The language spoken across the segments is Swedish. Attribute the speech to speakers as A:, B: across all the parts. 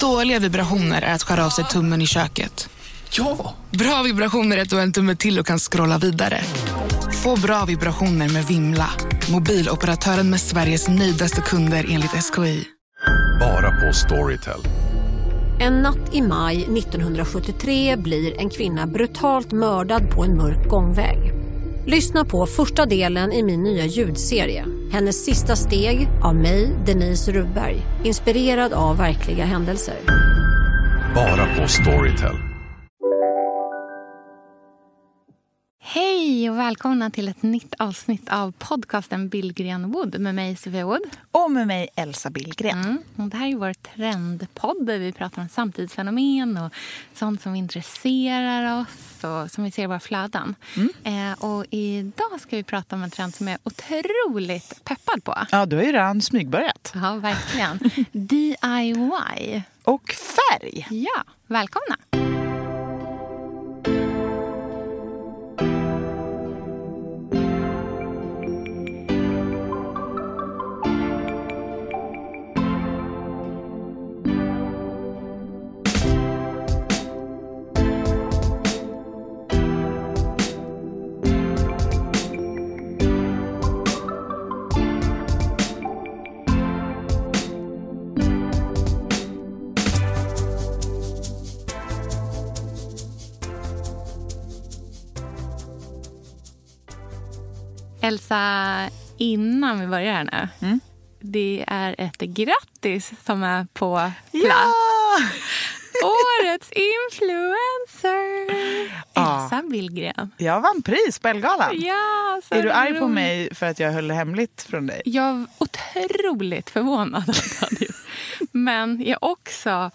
A: Dåliga vibrationer är att skära av sig tummen i köket.
B: Ja!
A: Bra vibrationer är att du har en tumme till och kan scrolla vidare. Få bra vibrationer med Vimla. Mobiloperatören med Sveriges nöjdaste kunder enligt SKI.
C: Bara på Storytel.
D: En natt i maj 1973 blir en kvinna brutalt mördad på en mörk gångväg. Lyssna på första delen i min nya ljudserie. Hennes sista steg av mig, Denise Rubberg. Inspirerad av verkliga händelser.
C: Bara på Storytel.
E: Hej och välkomna till ett nytt avsnitt av podcasten Billgren Wood med mig Sofia Wood.
F: Och med mig Elsa Billgren.
E: Mm. Och det här är vår trendpodd där vi pratar om samtidsfenomen och sånt som intresserar oss och som vi ser i våra flöden.
F: Mm.
E: Eh, och idag ska vi prata om en trend som jag är otroligt peppad på.
F: Ja, du har ju redan smygbörjat.
E: Ja, verkligen. DIY.
F: Och färg.
E: Ja, välkomna. Elsa, innan vi börjar här nu.
F: Mm.
E: Det är ett grattis som är på plats.
F: Ja!
E: Årets influencer!
F: Ja.
E: Elsa Billgren.
F: Jag vann pris på Ellegalan.
E: Ja, så
F: Är du arg på mig för att jag höll det hemligt från dig?
E: Jag är otroligt förvånad. Men jag är också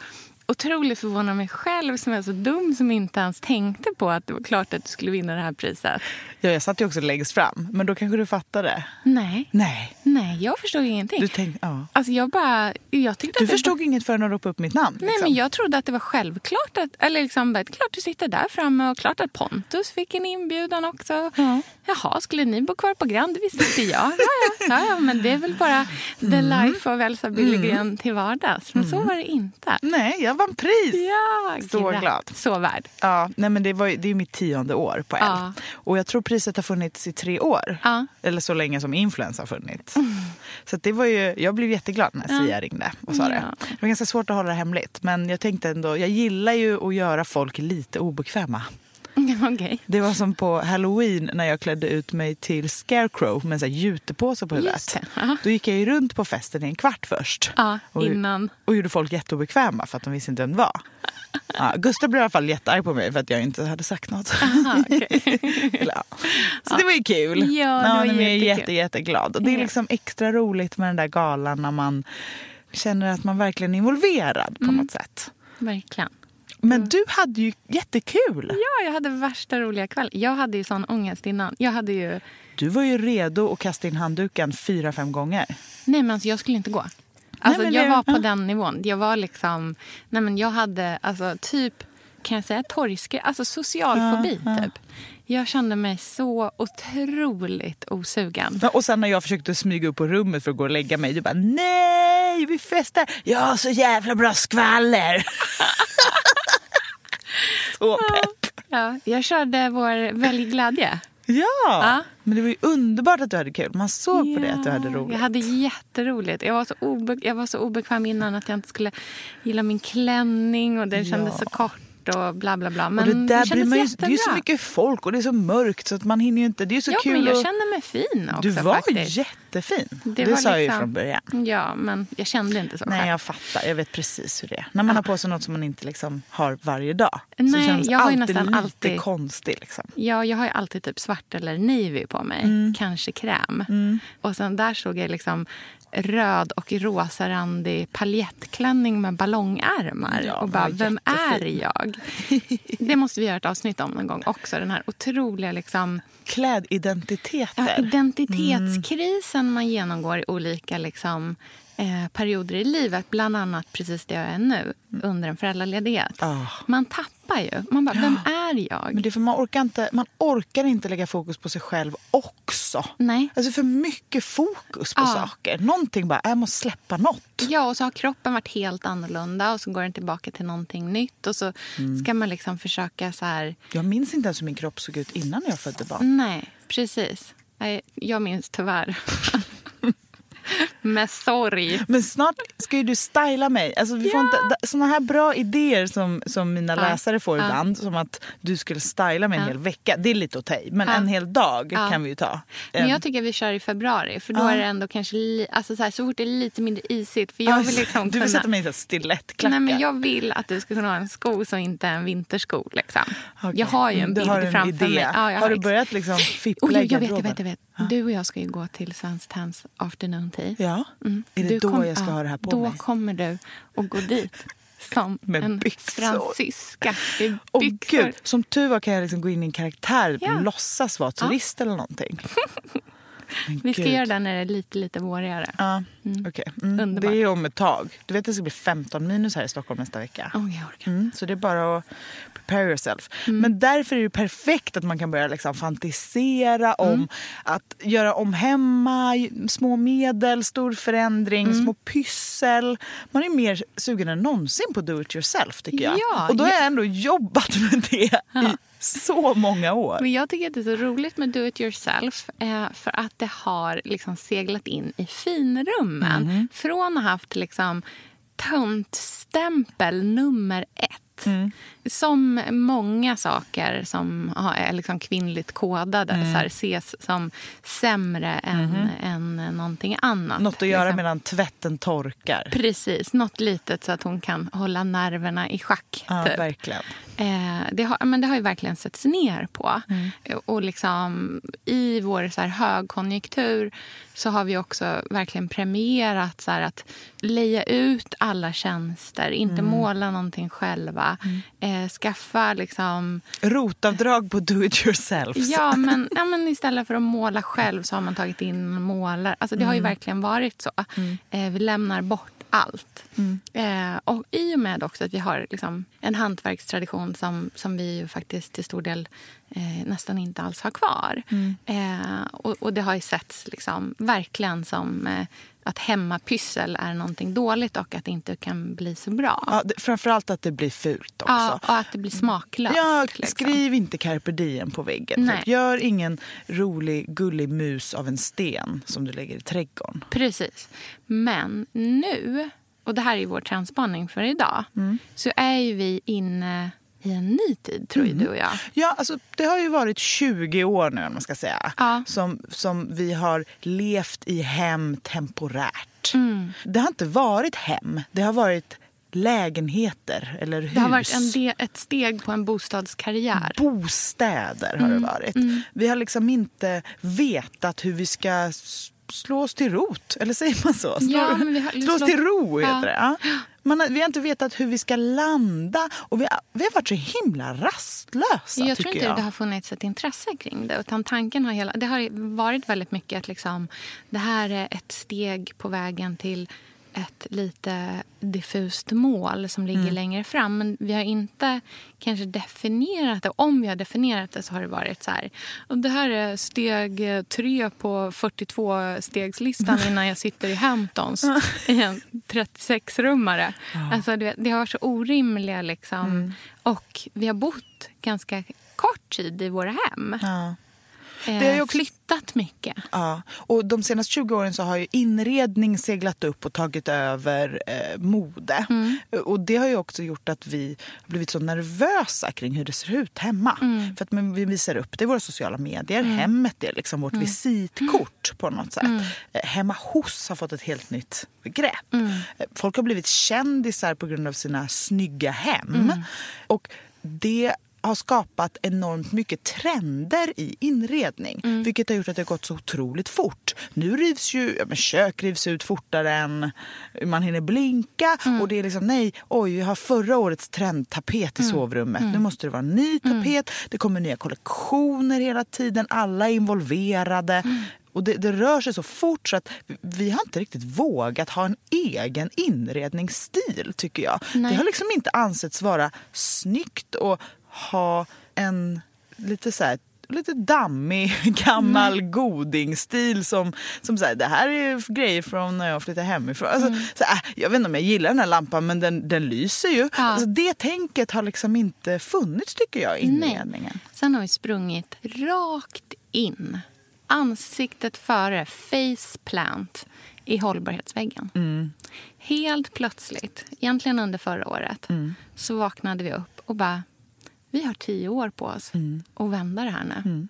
E: otroligt förvånad av mig själv som är så dum som inte ens tänkte på att det var klart att du skulle vinna det här priset.
F: Ja, jag satt ju också längst fram, men då kanske du fattade.
E: Nej,
F: Nej,
E: nej jag förstod ingenting.
F: du tänkte... Ja.
E: Alltså jag bara... Jag tyckte
F: Du förstod inget förrän de ropade upp mitt namn?
E: Nej,
F: liksom.
E: men jag trodde att det var självklart att, eller liksom, bara, klart du sitter där framme och klart att Pontus fick en inbjudan också.
F: Ja.
E: Jaha, skulle ni bo kvar på Grand? Det visste inte jag. Ja, ja, ja, ja, men det är väl bara the
F: Mm.
E: life of Elsa Billgren till vardags. Men så var det inte.
F: Nej, jag vann pris!
E: Ja,
F: Så
E: gratt-
F: glad.
E: Så värd.
F: Ja, nej men det, var, det är mitt tionde år på L.
E: Ja.
F: Och jag tror priset har funnits i tre år.
E: Ja.
F: Eller så länge som influens har funnits. Så att det var ju, jag blev jätteglad när Sia ringde och sa det. Det var ganska svårt att hålla det hemligt. Men jag tänkte ändå, jag gillar ju att göra folk lite obekväma.
E: Okej.
F: Det var som på halloween när jag klädde ut mig till Scarecrow med en jutepåse på huvudet.
E: det, ja.
F: Då gick jag ju runt på festen i en kvart först.
E: Ja,
F: och,
E: innan.
F: och gjorde folk jätteobekväma för att de visste inte vem det var. Ja, Gustav blev i alla fall jättearg på mig för att jag inte hade sagt något.
E: Aha.
F: Eller, ja. Så det var ju kul.
E: Ja, det var
F: men jag är jätte, jätteglad. Och det är
E: Ja.
F: liksom extra roligt med den där galan när man känner att man verkligen är involverad
E: Mm.
F: på något sätt.
E: Verkligen.
F: Men du hade ju jättekul.
E: Ja, jag hade värsta roliga kväll. Jag hade ju sån ångest innan. Jag hade ju...
F: Du var ju redo att kasta in handduken fyra, fem gånger.
E: Nej, men alltså, jag skulle inte gå. Alltså,
F: men
E: jag
F: det-
E: var på
F: ja.
E: den nivån. Jag var liksom... Nej, men jag hade alltså, typ, kan jag säga, torgskräck. Alltså social fobi, typ. Jag kände mig så otroligt osugen.
F: Ja, Och sen när jag försökte smyga upp på rummet för att gå och lägga mig, du bara nej, vi festar. Jag har så jävla bra skvaller. så pepp.
E: Ja, jag körde vår Välj glädje.
F: Ja.
E: Ja.
F: men det var ju underbart att du hade kul. Man såg på det att du hade
E: Ja,
F: roligt.
E: Jag hade jätteroligt. Jag var, så obe- jag var så obekväm innan att jag inte skulle gilla min klänning och den kändes så kort och bla bla bla. Men
F: och det där blir
E: kändes
F: man ju, det är ju så mycket folk och det är så mörkt så att man hinner ju inte. Det är så
E: Ja,
F: kul
E: men jag kände mig fin också
F: Du var
E: faktiskt.
F: jättefin. Det,
E: Det var
F: sa jag ju
E: liksom-
F: från början.
E: Ja, men jag kände inte så
F: Nej,
E: själv.
F: jag fattar. Jag vet precis hur det är. När man har på sig något som man inte liksom har varje dag. så
E: Nej,
F: känns
E: jag har
F: alltid
E: nästan
F: lite
E: alltid-
F: konstigt. Liksom.
E: Ja, jag har ju alltid typ svart eller navy på mig.
F: Mm.
E: Kanske kräm. Och sen där såg jag liksom röd och rosarandig paljettklänning med ballongärmar.
F: Ja,
E: och bara, vem är jag? Det måste vi göra ett avsnitt om någon gång också. Den här otroliga liksom,
F: Klädidentiteter.
E: ja, identitetskrisen man genomgår i olika liksom, eh, perioder i livet, bland annat precis det jag är nu, under en föräldraledighet.
F: Ah.
E: Man tappar ju. Man bara, vem är jag?
F: Men det är för man, orkar inte, man orkar inte lägga fokus på sig själv också.
E: Nej.
F: Alltså för mycket fokus på
E: Ja.
F: saker. Någonting bara, jag måste släppa något.
E: Ja, och så har kroppen varit helt annorlunda och så går den tillbaka till någonting nytt. Och så
F: Mm.
E: ska man liksom försöka så här...
F: Jag minns inte ens hur min kropp såg ut innan jag födde barn.
E: Nej, precis. Jag minns tyvärr. Med sorg.
F: Men snart ska ju du styla mig. Alltså vi får inte, såna här bra idéer som, som mina
E: Ja.
F: läsare får
E: Ja.
F: ibland, som att du skulle styla mig en
E: Ja.
F: hel vecka, det är lite att i. Men
E: Ja.
F: en hel dag
E: Ja.
F: kan vi ju ta.
E: Men
F: En-
E: jag tycker vi kör i februari. För då
F: Ja.
E: är det ändå kanske li, alltså så, här, så fort det är lite mindre isigt. För jag vill liksom
F: du vill
E: kunna...
F: sätta mig i stilettklackar.
E: Nej, men jag vill att du ska kunna ha en sko som inte är en vintersko. Liksom.
F: Okej.
E: Jag har ju en bild
F: har en
E: framför
F: idé.
E: mig. Ja, jag
F: har du börjat liksom fippla
E: Oh, jag, jag vet, jag vet, jag vet. Du och jag ska ju gå till Svenskt Tenns afternoon tea.
F: Ja,
E: Mm.
F: är det
E: Du
F: då
E: kom-
F: jag ska
E: ja,
F: ha det här på
E: Då
F: mig?
E: kommer du att gå dit som
F: Med
E: en
F: byxor.
E: fransyska byxor.
F: gud, som tur var kan jag liksom gå in i en karaktär
E: Ja.
F: låtsas vara turist eller någonting. Men
E: Vi ska
F: gud.
E: göra det när det är lite, lite vårigare.
F: Ja. Mm.
E: Underbart.
F: Det är om ett tag. Du vet att det ska bli 15 minus här i Stockholm nästa vecka.
E: Åh, jag orkar.
F: Mm, så det är bara att prepare yourself.
E: Mm.
F: Men därför är det perfekt att man kan börja liksom fantisera om
E: Mm.
F: att göra om hemma, små medel, stor förändring,
E: Mm.
F: små pyssel. Man är mer sugen än någonsin på do it yourself tycker jag.
E: Ja,
F: Och då har
E: ja.
F: jag ändå jobbat med det i så många år.
E: Men jag tycker att det är så roligt med do it yourself eh, för att det har liksom seglat in i finrummen.
F: Mhm.
E: Från att ha haft liksom töntstämpel nummer ett.
F: Mm.
E: Som många saker som är liksom kvinnligt kodade
F: Mm.
E: så här, ses som sämre än, än någonting annat.
F: Mhm. Något att göra
E: liksom.
F: medan tvätten torkar.
E: Precis, något litet så att hon kan hålla nerverna i schack.
F: Ja,
E: typ.
F: verkligen.
E: Eh, det, har, men det har ju verkligen setts ner på.
F: Mm.
E: Och liksom, I vår så här högkonjunktur så har vi också verkligen premierat så här att leja ut alla tjänster, inte
F: Mm.
E: måla någonting själva. Eh, skaffa liksom...
F: Rotavdrag på do it yourself.
E: Ja men, ja, men istället för att måla själv så har man tagit in målare. Alltså, det har ju
F: Mm.
E: verkligen varit så. Eh, vi lämnar bort allt.
F: Mm.
E: Eh, och i och med också att vi har liksom, en hantverkstradition som, som vi ju faktiskt till stor del eh, nästan inte alls har kvar.
F: Mm.
E: Eh, och, och det har ju setts liksom, verkligen som eh, att hemmapyssel är någonting dåligt och att det inte kan bli så bra.
F: Ja, det, framförallt att det blir fult också.
E: Ja, och att det blir smaklöst.
F: Ja,
E: liksom.
F: skriv inte carpe diem på väggen. Typ. Gör ingen rolig gullig mus av en sten som du lägger i trädgården.
E: Precis. Men nu, och det här är vår trendspaning för idag,
F: Mm.
E: så är vi inne i en ny tid, tror ju du och jag.
F: Ja, alltså, det har ju varit 20 år nu, om man ska säga,
E: Ja.
F: som, som vi har levt i hem temporärt.
E: Mm.
F: Det har inte varit hem, det har varit lägenheter eller hus.
E: Det har varit en de, ett steg på en bostadskarriär.
F: Bostäder har
E: Mm.
F: det varit. Vi har liksom inte vetat hur vi ska s- slå oss till rot. Eller säger man så? Slå,
E: Ja, har-
F: slå oss
E: slå-
F: till ro heter
E: Ja.
F: det. Ja. Man vi har inte vetat hur vi ska landa. Och vi har, vi har varit så himla rastlösa
E: jag tror inte
F: jag.
E: det har funnits ett intresse kring det. Utan tanken har hela, det har varit väldigt mycket att liksom, det här är ett steg på vägen till ett lite diffust mål som ligger
F: Mm.
E: längre fram. Men vi har inte kanske definierat det. Om vi har definierat det så har det varit så här. Och det här är steg tre på 42-stegslistan innan jag sitter i Hamptons i en 36-rummare. Alltså, det, det har varit så orimliga liksom.
F: Mm.
E: Och vi har bott ganska kort tid i våra hem.
F: Ja.
E: Eh,
F: Det har ju också-
E: Flyttat mycket.
F: Ja, och de senaste 20 åren så har ju inredning seglat upp och tagit över eh, mode.
E: Mm.
F: Och det har ju också gjort att vi har blivit så nervösa kring hur det ser ut hemma.
E: Mm.
F: För att vi visar upp det i våra sociala medier. Hemmet är liksom vårt
E: Mm.
F: visitkort på något sätt. Eh, hemma hos har fått ett helt nytt begrepp.
E: Mm.
F: Eh, Folk har blivit kändisar på grund av sina snygga hem.
E: Mm.
F: Och det har skapat enormt mycket trender i inredning.
E: Mm.
F: Vilket har gjort att det har gått så otroligt fort. Nu rivs ju ja, men kök rivs ut fortare än man hinner blinka.
E: Mm.
F: Och det är liksom nej, oj vi har förra årets trendtapet i
E: Mm.
F: sovrummet. Nu måste det vara en ny tapet. Det kommer nya kollektioner hela tiden. Alla är involverade.
E: Mm.
F: Och det, det rör sig så fort så att vi- har inte riktigt vågat ha en egen inredningsstil tycker jag.
E: Nej.
F: Det har liksom inte ansetts vara snyggt att ha en lite så här lite dammig gammal godingstil som, som så här, det här är grejer från när jag flyttade hemifrån. Alltså, så här, jag vet inte om jag gillar den här lampan men den, den lyser ju. Alltså, det tänket har liksom inte funnits tycker jag i inredningen.
E: Sen har vi sprungit rakt in, ansiktet före, face plant i hållbarhetsväggen. Helt plötsligt, egentligen under förra året, så vaknade vi upp och bara, vi har tio år på oss att vända det här nu.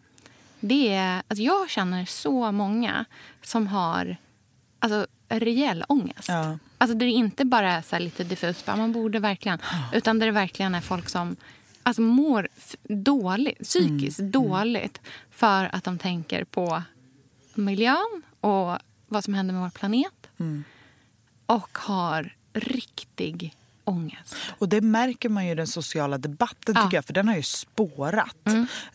E: Det är, alltså jag känner så många som har alltså, rejäl ångest.
F: Ja.
E: Alltså det inte bara är så lite diffust, bara, man borde verkligen. Utan det verkligen är folk som alltså, mår dåligt, psykiskt dåligt för att de tänker på miljön och vad som händer med vår planet. Och har riktig ångest.
F: Och det märker man ju i den sociala debatten
E: Ja.
F: tycker jag, för den har ju spårat.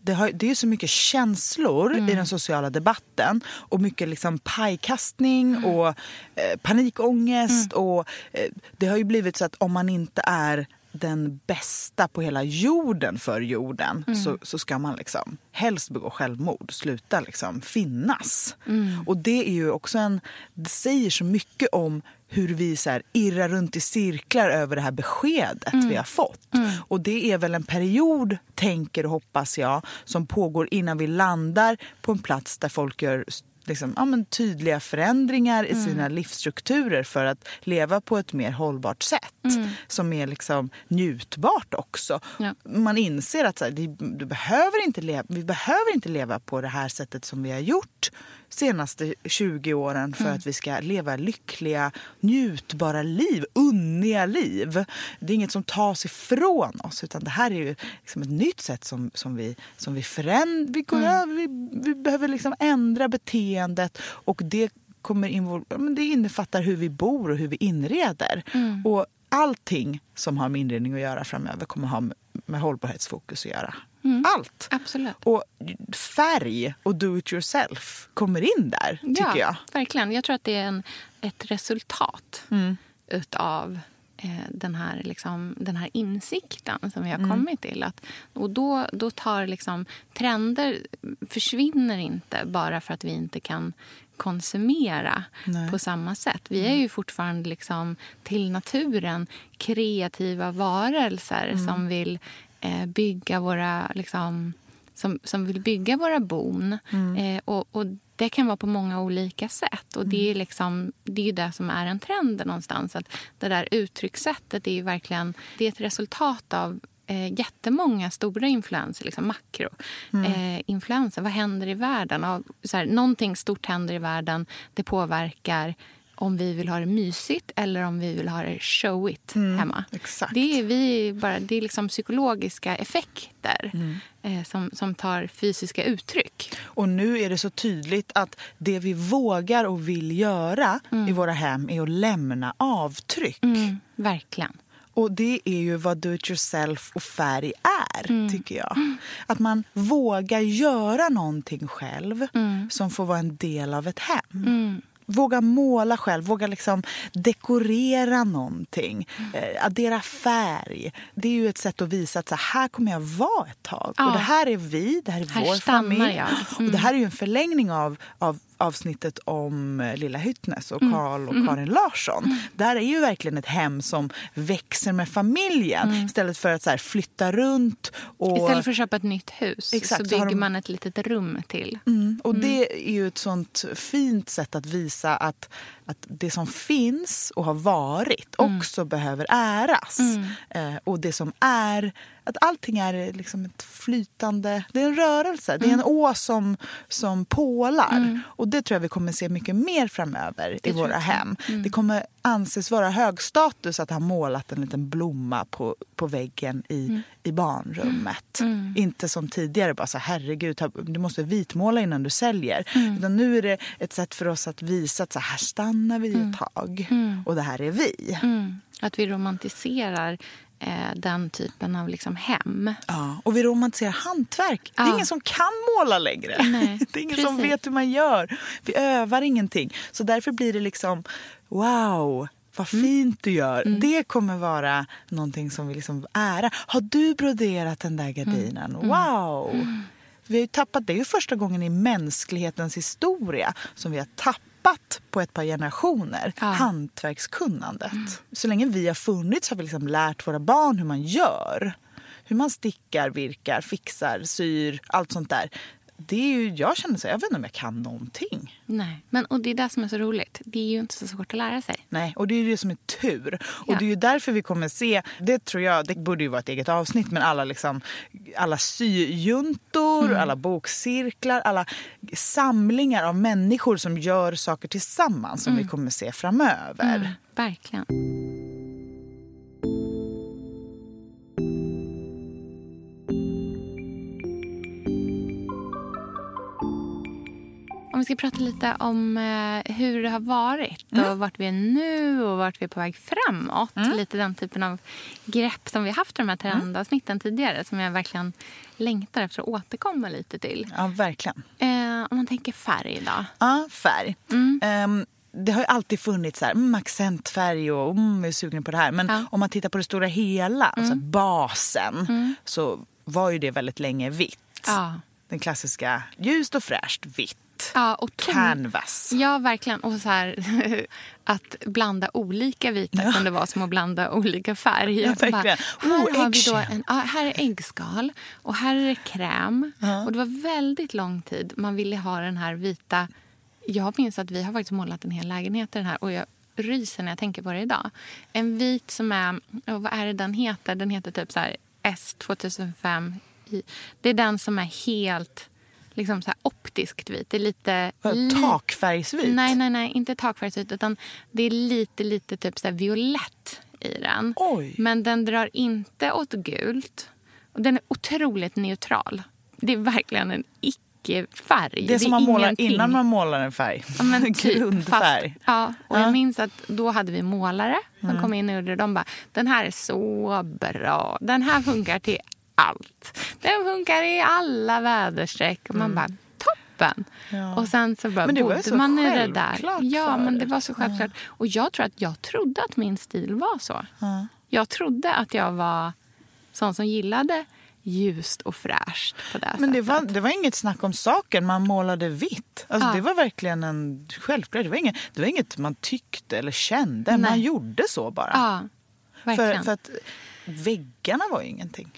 F: Det, har, det är så mycket känslor i den sociala debatten och mycket liksom pajkastning och eh, panikångest. Och, eh, det har ju blivit så att om man inte är den bästa på hela jorden för jorden så, så ska man liksom helst begå självmord, sluta liksom finnas. Och det är ju också en, det säger så mycket om hur vi så här irrar runt i cirklar över det här beskedet vi har fått. Och det är väl en period, tänker och hoppas jag, som pågår innan vi landar på en plats där folk gör liksom, ja, men tydliga förändringar i sina livsstrukturer för att leva på ett mer hållbart sätt. Som är liksom njutbart också.
E: Ja.
F: Man inser att så här, det, du behöver inte leva, vi behöver inte leva på det här sättet som vi har gjort senaste 20 åren för att vi ska leva lyckliga, njutbara liv, unniga liv. Det är inget som tas ifrån oss utan det här är ju liksom ett nytt sätt som, som vi, som vi förändrar. Vi, går över, vi, vi behöver liksom ändra beteendet och det, kommer invol- det innefattar hur vi bor och hur vi inreder. Och allting som har med inredning att göra framöver kommer ha med, hållbarhetsfokus att göra. Allt.
E: Absolut.
F: Och färg och do it yourself kommer in där, tycker
E: ja,
F: jag.
E: verkligen. Jag tror att det är en, ett resultat
F: Mm.
E: utav eh, den, här, liksom, den här insikten som vi har
F: Mm.
E: kommit till. Att, och då, då tar liksom, trender försvinner inte bara för att vi inte kan konsumera
F: Nej. Mm.
E: på samma sätt. Vi är ju fortfarande liksom, till naturen kreativa varelser
F: Mm.
E: som vill eh, bygga våra liksom, som, som vill bygga våra bon.
F: Mm.
E: Eh, och, och det kan vara på många olika sätt. Och
F: Mm.
E: det är, liksom, det är det som är en trend någonstans. Att det där uttryckssättet är ju verkligen det är ett resultat av eh, jättemånga stora influenser, liksom makro.
F: Mm.
E: Eh. Vad händer i världen? Och, så här, någonting stort händer i världen. Det påverkar om vi vill ha det mysigt eller om vi vill ha det showigt hemma.
F: Mm, exakt.
E: Det är, vi bara, det är liksom psykologiska effekter
F: Mm.
E: eh, som, som tar fysiska uttryck.
F: Och nu är det så tydligt att det vi vågar och vill göra i våra hem är att lämna avtryck.
E: Mm, verkligen.
F: Och det är ju vad do it yourself och färg är, tycker jag. Att man vågar göra någonting själv som får vara en del av ett hem. Våga måla själv, våga liksom dekorera någonting. Eh, addera färg. Det är ju ett sätt att visa att så här kommer jag vara ett tag.
E: Ja.
F: Och det här är vi, det här är
E: Här
F: vår familj. Och det här är ju en förlängning av, av avsnittet om eh, Lilla Hyttnes och Karl och Karin Larsson. Där är ju verkligen ett hem som växer med familjen istället för att så här, flytta runt. Och,
E: Istället för att köpa ett nytt hus
F: Exakt,
E: så
F: så
E: bygger
F: de-
E: man ett litet rum till.
F: Mm, och det är ju ett sånt fint sätt att visa att, att det som finns och har varit också behöver äras. Eh, och det som är, att allting är liksom ett flytande, det är en rörelse, det är en å som, som pålar. Och det tror jag vi kommer se mycket mer framöver i
E: tror
F: våra hem. Det kommer anses vara hög status att ha målat en liten blomma på, på väggen i, i barnrummet. Inte som tidigare, bara så herregud, du måste vitmåla innan du säljer. Utan nu är det ett sätt för oss att visa att så här stannar vi ett tag och det här är vi.
E: Mm. Att vi romantiserar eh, den typen av liksom hem.
F: Ja, och vi romantiserar hantverk. Det är
E: Ja.
F: ingen som kan måla längre.
E: Nej,
F: det är ingen som
E: precis.
F: vet hur man gör. Vi övar ingenting. Så därför blir det liksom, wow, vad
E: Mm.
F: fint du gör. Det kommer vara någonting som vi liksom ära. Har du broderat den där gardinen?
E: Mm.
F: Wow! Vi har ju tappat, det är ju första gången i mänsklighetens historia som vi har tappat på ett par generationer
E: Ja.
F: hantverkskunnandet. Så länge vi har funnits har vi liksom lärt våra barn hur man gör. Hur man stickar, virkar, fixar, syr, allt sånt där. Det är ju, jag känner så, jag vet inte om jag kan någonting.
E: Nej. Men, och det är det som är så roligt. Det är ju inte så svårt att lära sig.
F: Nej, och det är ju det som är tur. Och
E: Ja.
F: det är ju därför vi kommer se, det tror jag, det borde ju vara ett eget avsnitt, men alla liksom, alla syjuntor,
E: Mm.
F: alla bokcirklar, alla samlingar av människor som gör saker tillsammans som vi kommer se framöver.
E: Mm, verkligen. Om vi ska prata lite om eh, hur det har varit och vart vi är nu och vart vi är på väg framåt. Lite den typen av grepp som vi haft i de här trendavsnitten tidigare som jag verkligen längtar efter att återkomma lite till.
F: Ja, verkligen.
E: Eh, om man tänker färg då.
F: Ja, färg.
E: Mm.
F: Ehm, det har ju alltid funnits så här, mm, accentfärg och mm, jag är sugen på det här. Men
E: Ja. Mm.
F: om man tittar på det stora hela, alltså basen, så var ju det väldigt länge vitt.
E: Ja.
F: Den klassiska ljust och fräscht vitt.
E: Ja, och ton-
F: Canvas.
E: Ja, verkligen. Och så här, att blanda olika vita kunde vara som att blanda olika färg.
F: Ja,
E: bara, här,
F: Oh,
E: har vi då en, ja, här är äggskal och här är det kräm. Och det var väldigt lång tid man ville ha den här vita... Jag minns att vi har faktiskt målat en hel lägenhet i den här och jag ryser när jag tänker på det idag. En vit som är... Vad är det den heter? Den heter typ så här S2005. I- Det är den som är helt liksom så optiskt vit. Det är lite... Li-
F: Takfärgsvit.
E: Nej, nej, nej, inte takfärgsvit utan det är lite, lite typ så violett i den.
F: Oj.
E: Men den drar inte åt gult. Och den är otroligt neutral. Det är verkligen en icke-färg.
F: Det är som man målar
E: ingenting.
F: innan man målar en färg.
E: Ja, men typ,
F: Grundfärg.
E: Fast, ja, och
F: Ja.
E: jag minns att då hade vi målare som
F: Mm.
E: kom in och gjorde det. De bara, den här är så bra. Den här funkar till allt. Den funkar i alla väderstreck. Och man bara, toppen!
F: Mm. Ja.
E: Och sen så bara
F: Men det
E: bodde man i det där. Ja, men det var så självklart. Och jag tror att jag trodde att min stil var så.
F: Ja.
E: Jag trodde att jag var sån som gillade ljust och fräscht på det
F: Men det var, det var inget snack om saken, man målade vitt. Alltså,
E: Ja.
F: Det var verkligen en självklarhet. Det var, inget, det var inget man tyckte eller kände,
E: Nej.
F: man gjorde så bara.
E: Ja, verkligen.
F: För, för att väggarna var ju ingenting.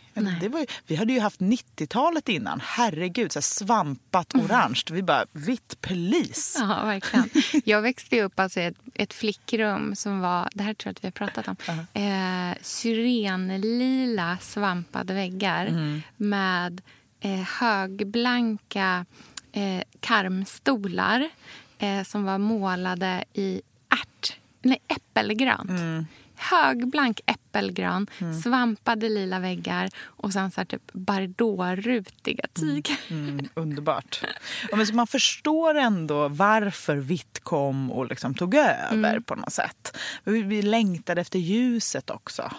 F: Var ju, vi hade ju haft 90-talet innan. Herregud, så här svampat orange. Vi bara, vitt polis.
E: Ja, verkligen. Jag växte upp alltså i ett, ett flickrum som var, det här tror jag att vi har pratat om, eh, syrenlila svampade väggar
F: Mm.
E: med eh, högblanka eh, karmstolar eh, som var målade i ärt, nej, äppelgrönt.
F: Mm.
E: Högblank äppelgrön, svampade lila väggar och sen så här typ bardot-rutiga tyger.
F: Mm, underbart. Ja, men så man förstår ändå varför vitt kom och liksom tog över
E: Mm.
F: på något sätt. Vi, vi längtade efter ljuset också.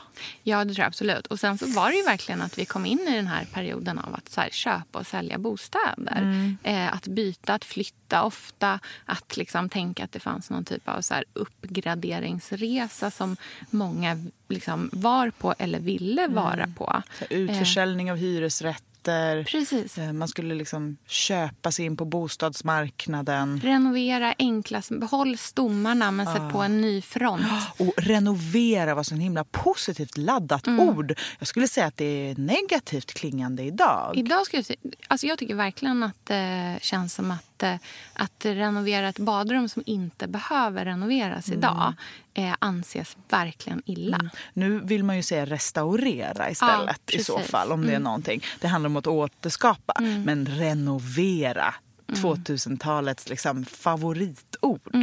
E: Ja, det tror jag absolut. Och sen så var det ju verkligen att vi kom in i den här perioden av att så här, köpa och sälja bostäder. Eh, att byta, att flytta ofta. Att liksom tänka att det fanns någon typ av så här, uppgraderingsresa som många liksom var på eller ville vara på.
F: Så utförsäljning av hyresrätter.
E: Precis.
F: Eh, Man skulle liksom köpa sig in på bostadsmarknaden.
E: Renovera enklast. Behåll stommarna men sätt på en ny front.
F: Och renovera var så himla positivt laddat
E: Mm.
F: ord. Jag skulle säga att det är negativt klingande idag.
E: Idag skulle jag, alltså jag tycker verkligen att det känns som att, eh, att renovera ett badrum som inte behöver renoveras
F: Mm.
E: idag eh, anses verkligen illa.
F: Nu vill man ju säga restaurera istället i så fall om det är någonting. Det handlar om att återskapa. Men renovera, 2000-talets liksom favoritord.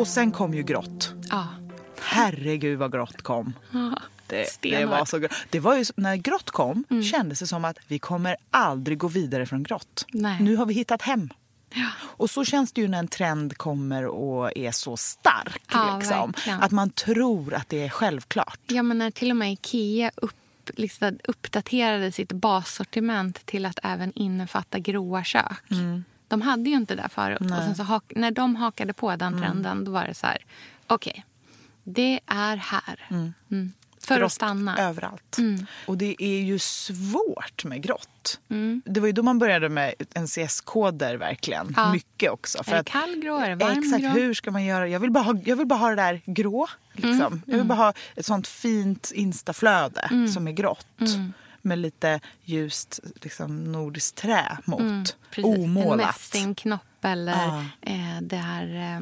F: Och sen kom ju grått.
E: Ja.
F: Herregud vad grått kom. Det, det,
E: Stenhårt.
F: var så, gr- det var ju när grått kom
E: Mm.
F: kändes det som att vi kommer aldrig gå vidare från grått.
E: Nej.
F: Nu har vi hittat hem. Och så känns det ju när en trend kommer och är så stark.
E: Ja,
F: liksom. Att man tror att det är självklart.
E: Ja, men när till och med Ikea upp, liksom, uppdaterade sitt bassortiment till att även innefatta gråa kök. De hade ju inte det förut. Och sen så när de hakade på den trenden då var det så här, okej, det är här. Mm. För att
F: Grått
E: stanna.
F: Överallt.
E: Mm.
F: Och det är ju svårt med grått. Det var ju då man började med NCS-koder verkligen.
E: Ja.
F: Mycket också.
E: Är det kallgrå? Är det varmgrå?
F: Exakt, hur ska man göra? Jag vill bara ha, jag vill bara ha det där grå. Liksom.
E: Mm,
F: Jag vill bara ha ett sånt fint instaflöde som är grått. Med lite ljust liksom, nordiskt trä mot.
E: Mm, Precis. En
F: Omålat.
E: mässingknopp eller
F: Ja.
E: eh, det här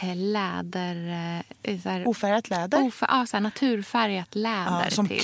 E: eh, läder... Eh, så här,
F: Ofärgat läder.
E: Ofa, ja, så här naturfärgat läder
F: ja, som
E: till.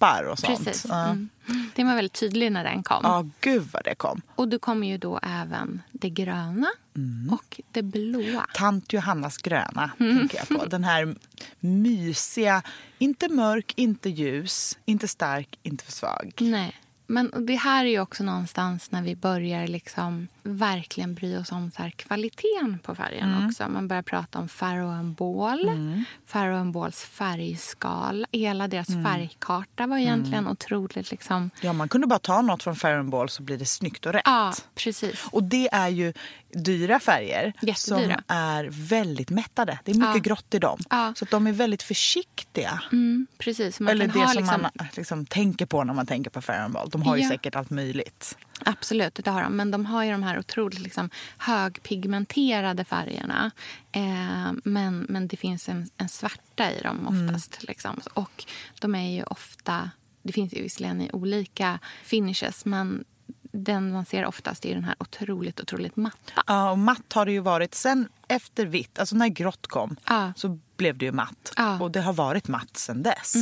F: Knoppar och sånt.
E: Precis. Mm. Det var väldigt tydlig när den kom.
F: Ja, gud vad det kom.
E: Och då kommer ju då även det gröna
F: Mm.
E: och det blåa.
F: Tant Johannas gröna,
E: Mm.
F: tänker jag på. Den här mysiga, inte mörk, inte ljus, inte stark, inte för svag.
E: Nej. Men det här är ju också någonstans när vi börjar liksom verkligen bry oss om så här kvaliteten på färgen
F: Mm.
E: också. Man börjar prata om Farrow Ball, mm. Farrow Balls färgskala. Hela deras
F: Mm.
E: färgkarta var egentligen otroligt liksom...
F: Ja, man kunde bara ta något från Fair Ball så blir det snyggt och rätt.
E: Ja, precis.
F: Och det är ju dyra färger som är väldigt mättade. Det är mycket
E: Ja.
F: grått i dem.
E: Ja.
F: Så de är väldigt försiktiga.
E: Mm, precis. Man
F: Eller det som
E: liksom,
F: man liksom tänker på när man tänker på Fair Ball. De har ju
E: Ja.
F: säkert allt möjligt.
E: Absolut, det har de. Men de har ju de här otroligt liksom, högpigmenterade färgerna. Eh, men, men det finns en, en svarta i dem oftast. Liksom. Och de är ju ofta... Det finns ju visserligen i olika finishes men den man ser oftast är den här otroligt, otroligt matta.
F: Ja, och matt har det ju varit sen efter vitt. Alltså när grått kom
E: Ja.
F: så blev det ju matt.
E: Ja. Mm.
F: Och det har varit matt sen dess.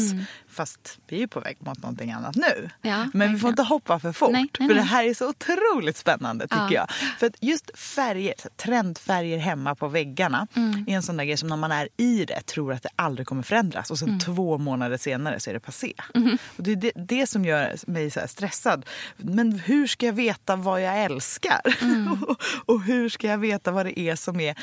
F: Fast vi är på väg mot någonting annat nu.
E: Ja,
F: Men vi får inte hoppa för fort.
E: Nej, nej,
F: för det
E: nej.
F: här är så otroligt spännande tycker
E: Ja.
F: jag. För just färger, trendfärger hemma på väggarna
E: Mm.
F: är en sån där grej som när man är i det tror att det aldrig kommer förändras. Och sen
E: Mm.
F: två månader senare så är det passé.
E: Mm-hmm.
F: Och det är det, det som gör mig så här stressad. Men hur ska jag veta vad jag älskar?
E: Mm.
F: och hur ska jag veta vad det är som är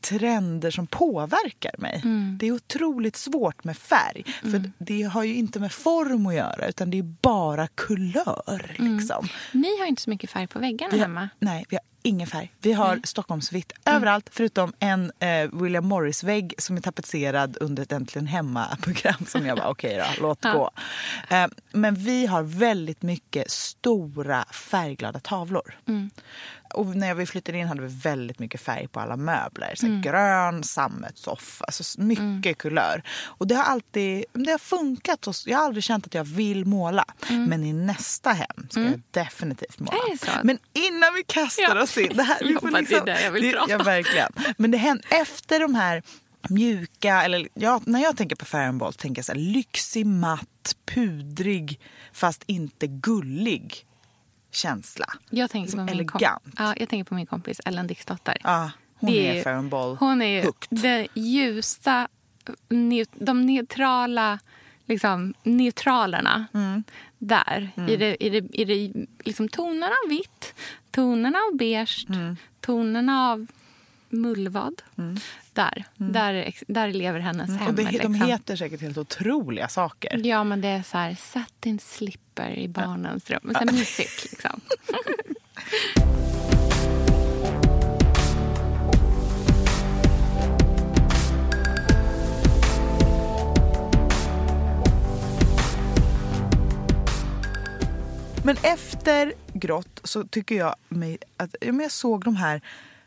F: trender som påverkar mig?
E: Mm.
F: Det är otroligt svårt med färg. För det har ju inte med form att göra utan det är bara kulör. Liksom.
E: Ni har inte så mycket färg på väggarna
F: Vi har,
E: hemma.
F: nej, vi har ingen färg. Vi har Stockholmsvitt överallt förutom en eh, William Morris-vägg som är tapetserad under ett Äntligen hemma-program som jag bara okej då, låt gå. Eh, men vi har väldigt mycket stora färgglada tavlor. Och när vi flyttade in hade vi väldigt mycket färg på alla möbler. Så här Grön sammetssoffa, alltså mycket kulör. Och det har alltid det har funkat. Och jag har aldrig känt att jag vill måla. Men i nästa hem ska jag definitivt måla. Men innan vi kastar oss in. Det här, vi får
E: bara, det är
F: liksom,
E: jag vill
F: det-
E: prata.
F: Ja, verkligen. Men det händer, efter de här mjuka, eller ja, när jag tänker på Fairenbolt tänker jag så här, lyxig, matt, pudrig fast inte gullig känsla.
E: Jag tänker, på
F: Liksom
E: min kom-
F: elegant.
E: ja, jag tänker på min kompis Ellen Dixdotter.
F: Ja, hon
E: Det
F: är, Fairenbolt
E: Hon är ju det ljusa, neu- de neutrala liksom, neutralerna.
F: Mm.
E: Där, i det, i det, i det, liksom tonerna vitt, tonerna av beige,
F: Mm.
E: tonerna av mullvad. Där, där, ex- där lever hennes hem.
F: Mm. Och det,
E: liksom.
F: de heter säkert helt otroliga saker.
E: Ja, men det är så här, satin slipper i barnens rum. Så här mysigt liksom.
F: Men efter grått så tycker jag mig att men jag såg de här,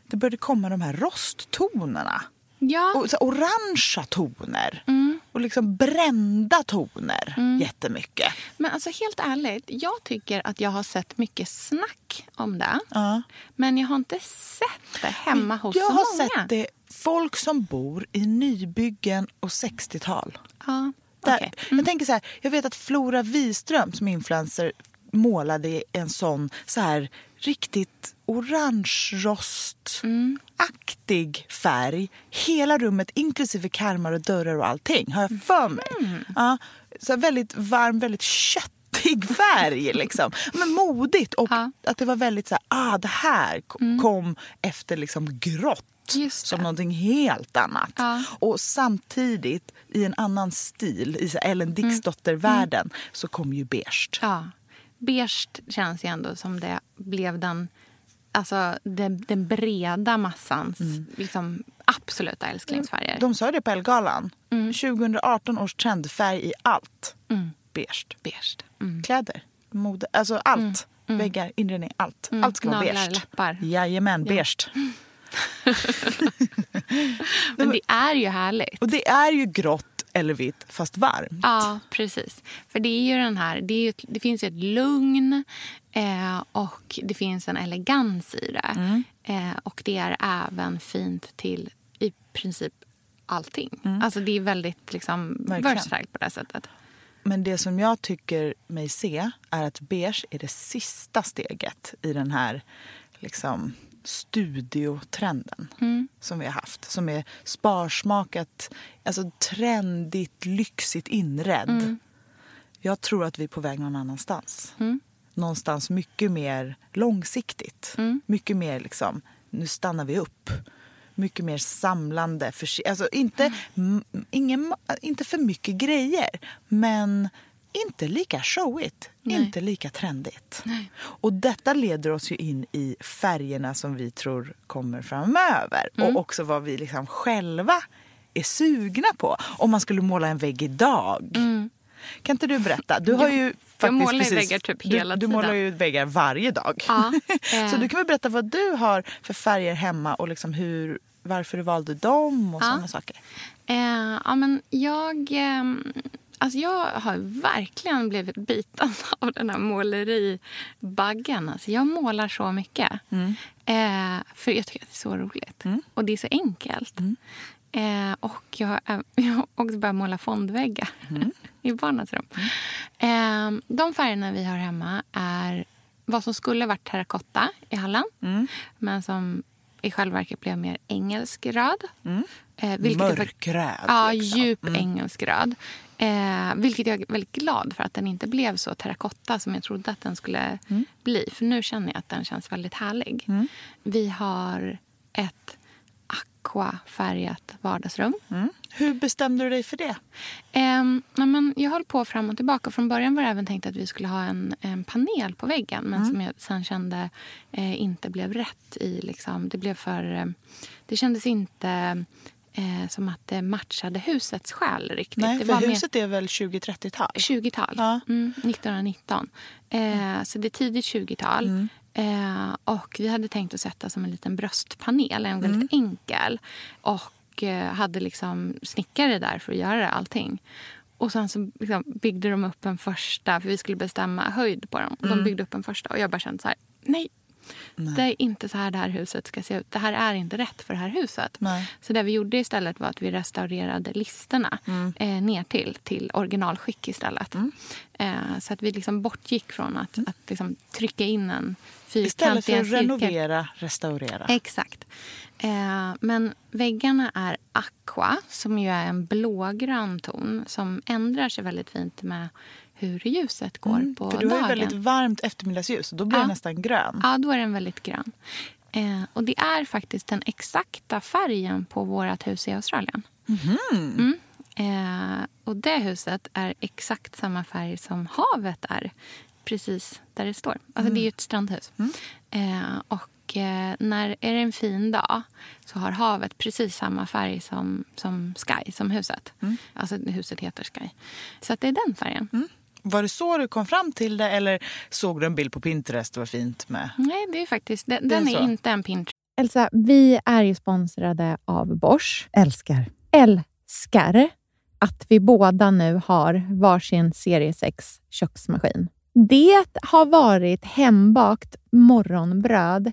F: det började komma de här rosttonerna.
E: Ja,
F: Och så orangea toner.
E: Mm.
F: Och liksom brända toner jättemycket.
E: men alltså helt ärligt, jag tycker att jag har sett mycket snack om det.
F: Ja.
E: Men jag har inte sett det hemma hos
F: jag
E: så
F: har
E: många.
F: sett det, folk som bor i nybyggen och 60-tal.
E: Ja,
F: Där,
E: okej.
F: Jag tänker så här, jag vet att Flora Wiström som influencer målade en sån så här riktigt orange-rost-aktig färg. Hela rummet, inklusive karmar och dörrar och allting, har jag för mig. Ja, så väldigt varm, väldigt köttig färg. Liksom. Men modigt. Och
E: Ja.
F: att det var väldigt så här, ah, det här k- kom efter liksom grått. Som någonting helt annat.
E: Ja.
F: Och samtidigt i en annan stil, i Ellen Dixdotter-världen, så kom ju beige.
E: Ja. Beige känns ju ändå som det blev den, alltså den, den breda massans liksom, absoluta älsklingsfärger.
F: De sa det på Elgalan. 2018 års trendfärg i allt. Beige.
E: Beige. Mm.
F: Kläder, mode, alltså allt. Väggar, inredning, allt. Allt ska vara beige.
E: läppar.
F: Jajamän, beige.
E: Men det är ju härligt.
F: Och det är ju grått eller vitt, fast varmt.
E: Ja, precis. För det är ju den här, det, ju det finns ju ett lugn eh, och det finns en elegans i det. Eh, och det är även fint till i princip allting. Alltså det är väldigt liksom, versatile på det sättet.
F: Men det som jag tycker mig se är att beige är det sista steget i den här liksom, studiotrenden som vi har haft. Som är sparsmakat, alltså trendigt, lyxigt inredd. Jag tror att vi är på väg någon annanstans. Någonstans mycket mer långsiktigt. Mycket mer liksom, nu stannar vi upp. Mycket mer samlande. För, alltså inte, m, ingen, inte för mycket grejer, men inte lika showigt. Inte lika trendigt. Och detta leder oss ju in i färgerna som vi tror kommer framöver. Och också vad vi liksom själva är sugna på. Om man skulle måla en vägg idag. Kan inte du berätta? Du har ju faktiskt
E: målar
F: precis,
E: väggar typ
F: du,
E: hela
F: du målar
E: tiden.
F: ju väggar varje dag.
E: Ja, eh.
F: Så du kan väl berätta vad du har för färger hemma och liksom hur, varför du valde dem och
E: Ja.
F: sådana saker.
E: Eh, ja, men jag, ehm, alltså jag har verkligen blivit biten av den här måleribaggen. Alltså jag målar så mycket. Eh, för jag tycker att det är så roligt. Och det är så enkelt. Eh, och jag jag har också börjat måla fondväggar i barnens rum. Eh, de färgerna vi har hemma är vad som skulle varit terrakotta i hallen. Men som i själva verket blev mer engelsk röd. Eh, är väldigt-
F: Mörkröd.
E: Ja,
F: liksom.
E: djup engelsk röd. Eh, vilket jag är väldigt glad för att den inte blev så terrakotta som jag trodde att den skulle bli. För nu känner jag att den känns väldigt härlig. Vi har ett aquafärgat vardagsrum.
F: Mm. Hur bestämde du dig för det?
E: Nej, men jag höll på fram och tillbaka. Från början var det även tänkt att vi skulle ha en, en panel på väggen men som jag sen kände eh, inte blev rätt. i liksom, Det blev för... Eh, det kändes inte eh, som att det matchade husets själ riktigt.
F: Nej, för
E: var mer-
F: huset är väl 20-30-tal?
E: 20-tal.
F: Ja.
E: Mm, 1919. Eh, så det är tidigt 20-tal. Eh, och vi hade tänkt att sätta som en liten bröstpanel, en väldigt enkel. Och eh, hade liksom snickare där för att göra allting. Och sen så liksom byggde de upp en första, för vi skulle bestämma höjd på dem. Och De byggde upp en första och jag bara kände så här, nej. Det är inte så här det här huset ska se ut. Det här är inte rätt för det här huset.
F: Nej.
E: Så det vi gjorde istället var att vi restaurerade listerna eh, ner till, till originalskick istället. Eh, så att vi liksom bortgick från att, att liksom trycka in en fyrkant
F: Istället för att
E: cirkel.
F: renovera, restaurera.
E: Exakt. Eh, men väggarna är aqua, som ju är en blågrön ton som ändrar sig väldigt fint med hur ljuset går på
F: Mm, för du har
E: dagen.
F: väldigt varmt eftermiddagsljus och då blir
E: Ja.
F: den nästan grön.
E: Ja, då är den väldigt grön. Eh, och det är faktiskt den exakta färgen på vårt hus i Australien. Mm. Eh, och det huset är exakt samma färg som havet är. Precis där det står. Alltså Det är ju ett strandhus. Eh, och eh, när är det en fin dag så har havet precis samma färg som, som Sky, som huset. Alltså huset heter Sky. Så det är den färgen.
F: Var det så du kom fram till det eller såg du en bild på Pinterest och var fint med?
E: Nej, det är faktiskt... Den,
F: Det är
E: den är,
F: så.
E: inte en Pinterest.
B: Elsa, vi är ju sponsrade av Bosch.
G: Älskar.
B: Älskar att vi båda nu har varsin serie 6 köksmaskin. Det har varit hembakt morgonbröd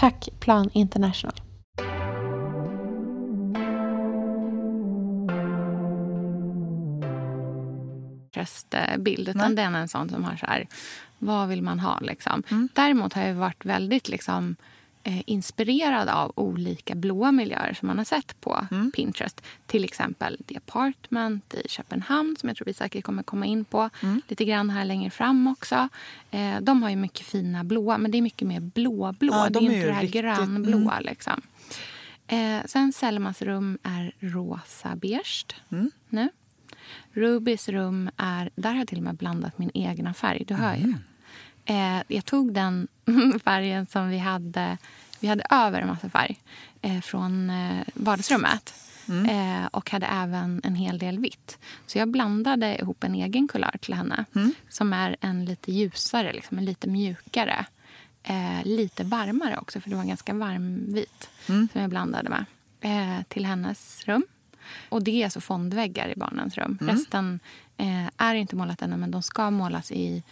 B: Tack Plan International.
E: bild utan den är en sån som har så här, vad vill man ha liksom. Mm. Däremot har jag varit väldigt liksom eh, inspirerad av olika blåa miljöer som man har sett på mm. Pinterest. Till exempel The Apartment i Köpenhamn som jag tror vi säkert kommer komma in på mm. lite grann här längre fram också. Eh, de har ju mycket fina blåa, men det är mycket mer blåblå. Ja, det är, är inte det här riktigt... grönblåa. Mm. Liksom. Eh, sen Selmas rum är rosa beige mm. nu. Rubys rum är... Där har jag till och med blandat min egna färg. Du hör ju. Eh, jag tog den färgen som vi hade. Vi hade över en massa färg eh, från eh, vardagsrummet. Mm. Eh, och hade även en hel del vitt. Så jag blandade ihop en egen kulör till henne. Mm. Som är en lite ljusare, liksom, en lite mjukare. Eh, lite varmare också, för det var en ganska varm vit mm. som jag blandade med. Eh, till hennes rum. Och det är alltså fondväggar i barnens rum. Mm. Resten är inte målat ännu, men de ska målas i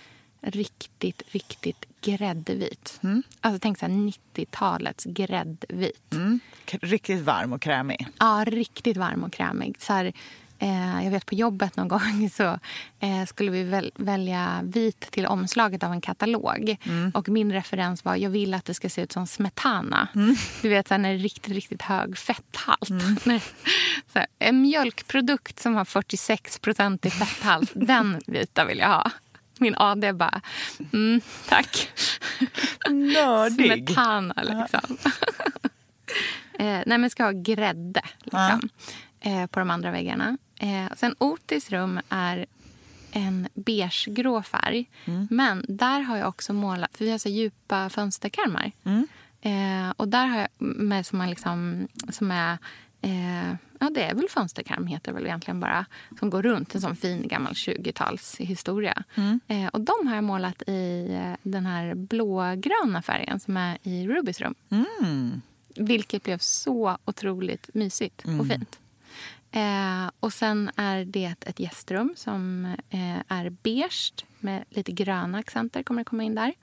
E: riktigt, riktigt gräddvit. Mm. Alltså tänk så 90-talets gräddvit. Mm.
F: Riktigt varm och krämig.
E: Ja, riktigt varm och krämig. Så här, eh, jag vet på jobbet någon gång så eh, skulle vi väl, välja vit till omslaget av en katalog. Mm. Och min referens var jag vill att det ska se ut som smetana. Mm. Du vet så här, när det är riktigt, riktigt hög fetthalt. Mm. här, en mjölkprodukt som har 46% i fetthalt, den vita vill jag ha. Min AD bara, mm, tack.
F: Nördig.
E: Smetana, liksom. eh, nej, men ska ha grädde liksom, eh, på de andra väggarna. Eh, sen Otis rum är en beigegrå färg. Mm. Men där har jag också målat, för vi har så djupa fönsterkarmar. Mm. Eh, och där har jag med som, man liksom, som är eh, ja, det är väl fönsterkarm heter väl egentligen bara. Som går runt, en sån fin gammal 20-talshistoria. Mm. Eh, och de har jag målat i eh, den här blågröna färgen som är i Rubys rum. Mm. Vilket blev så otroligt mysigt mm. och fint. Eh, och sen är det ett gästrum som eh, är beige med lite gröna accenter. kommer det komma in där.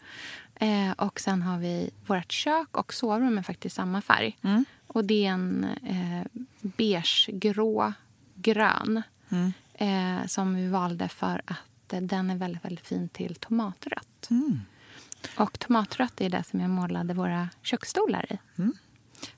E: Eh, och sen har vi vårt kök och sovrum är faktiskt samma färg. Mm. Och det är en eh, beigegrå grön mm. eh, som vi valde för att eh, den är väldigt, väldigt fin till tomatrött. Mm. Och tomatrött är det som jag målade våra köksstolar i. Mm.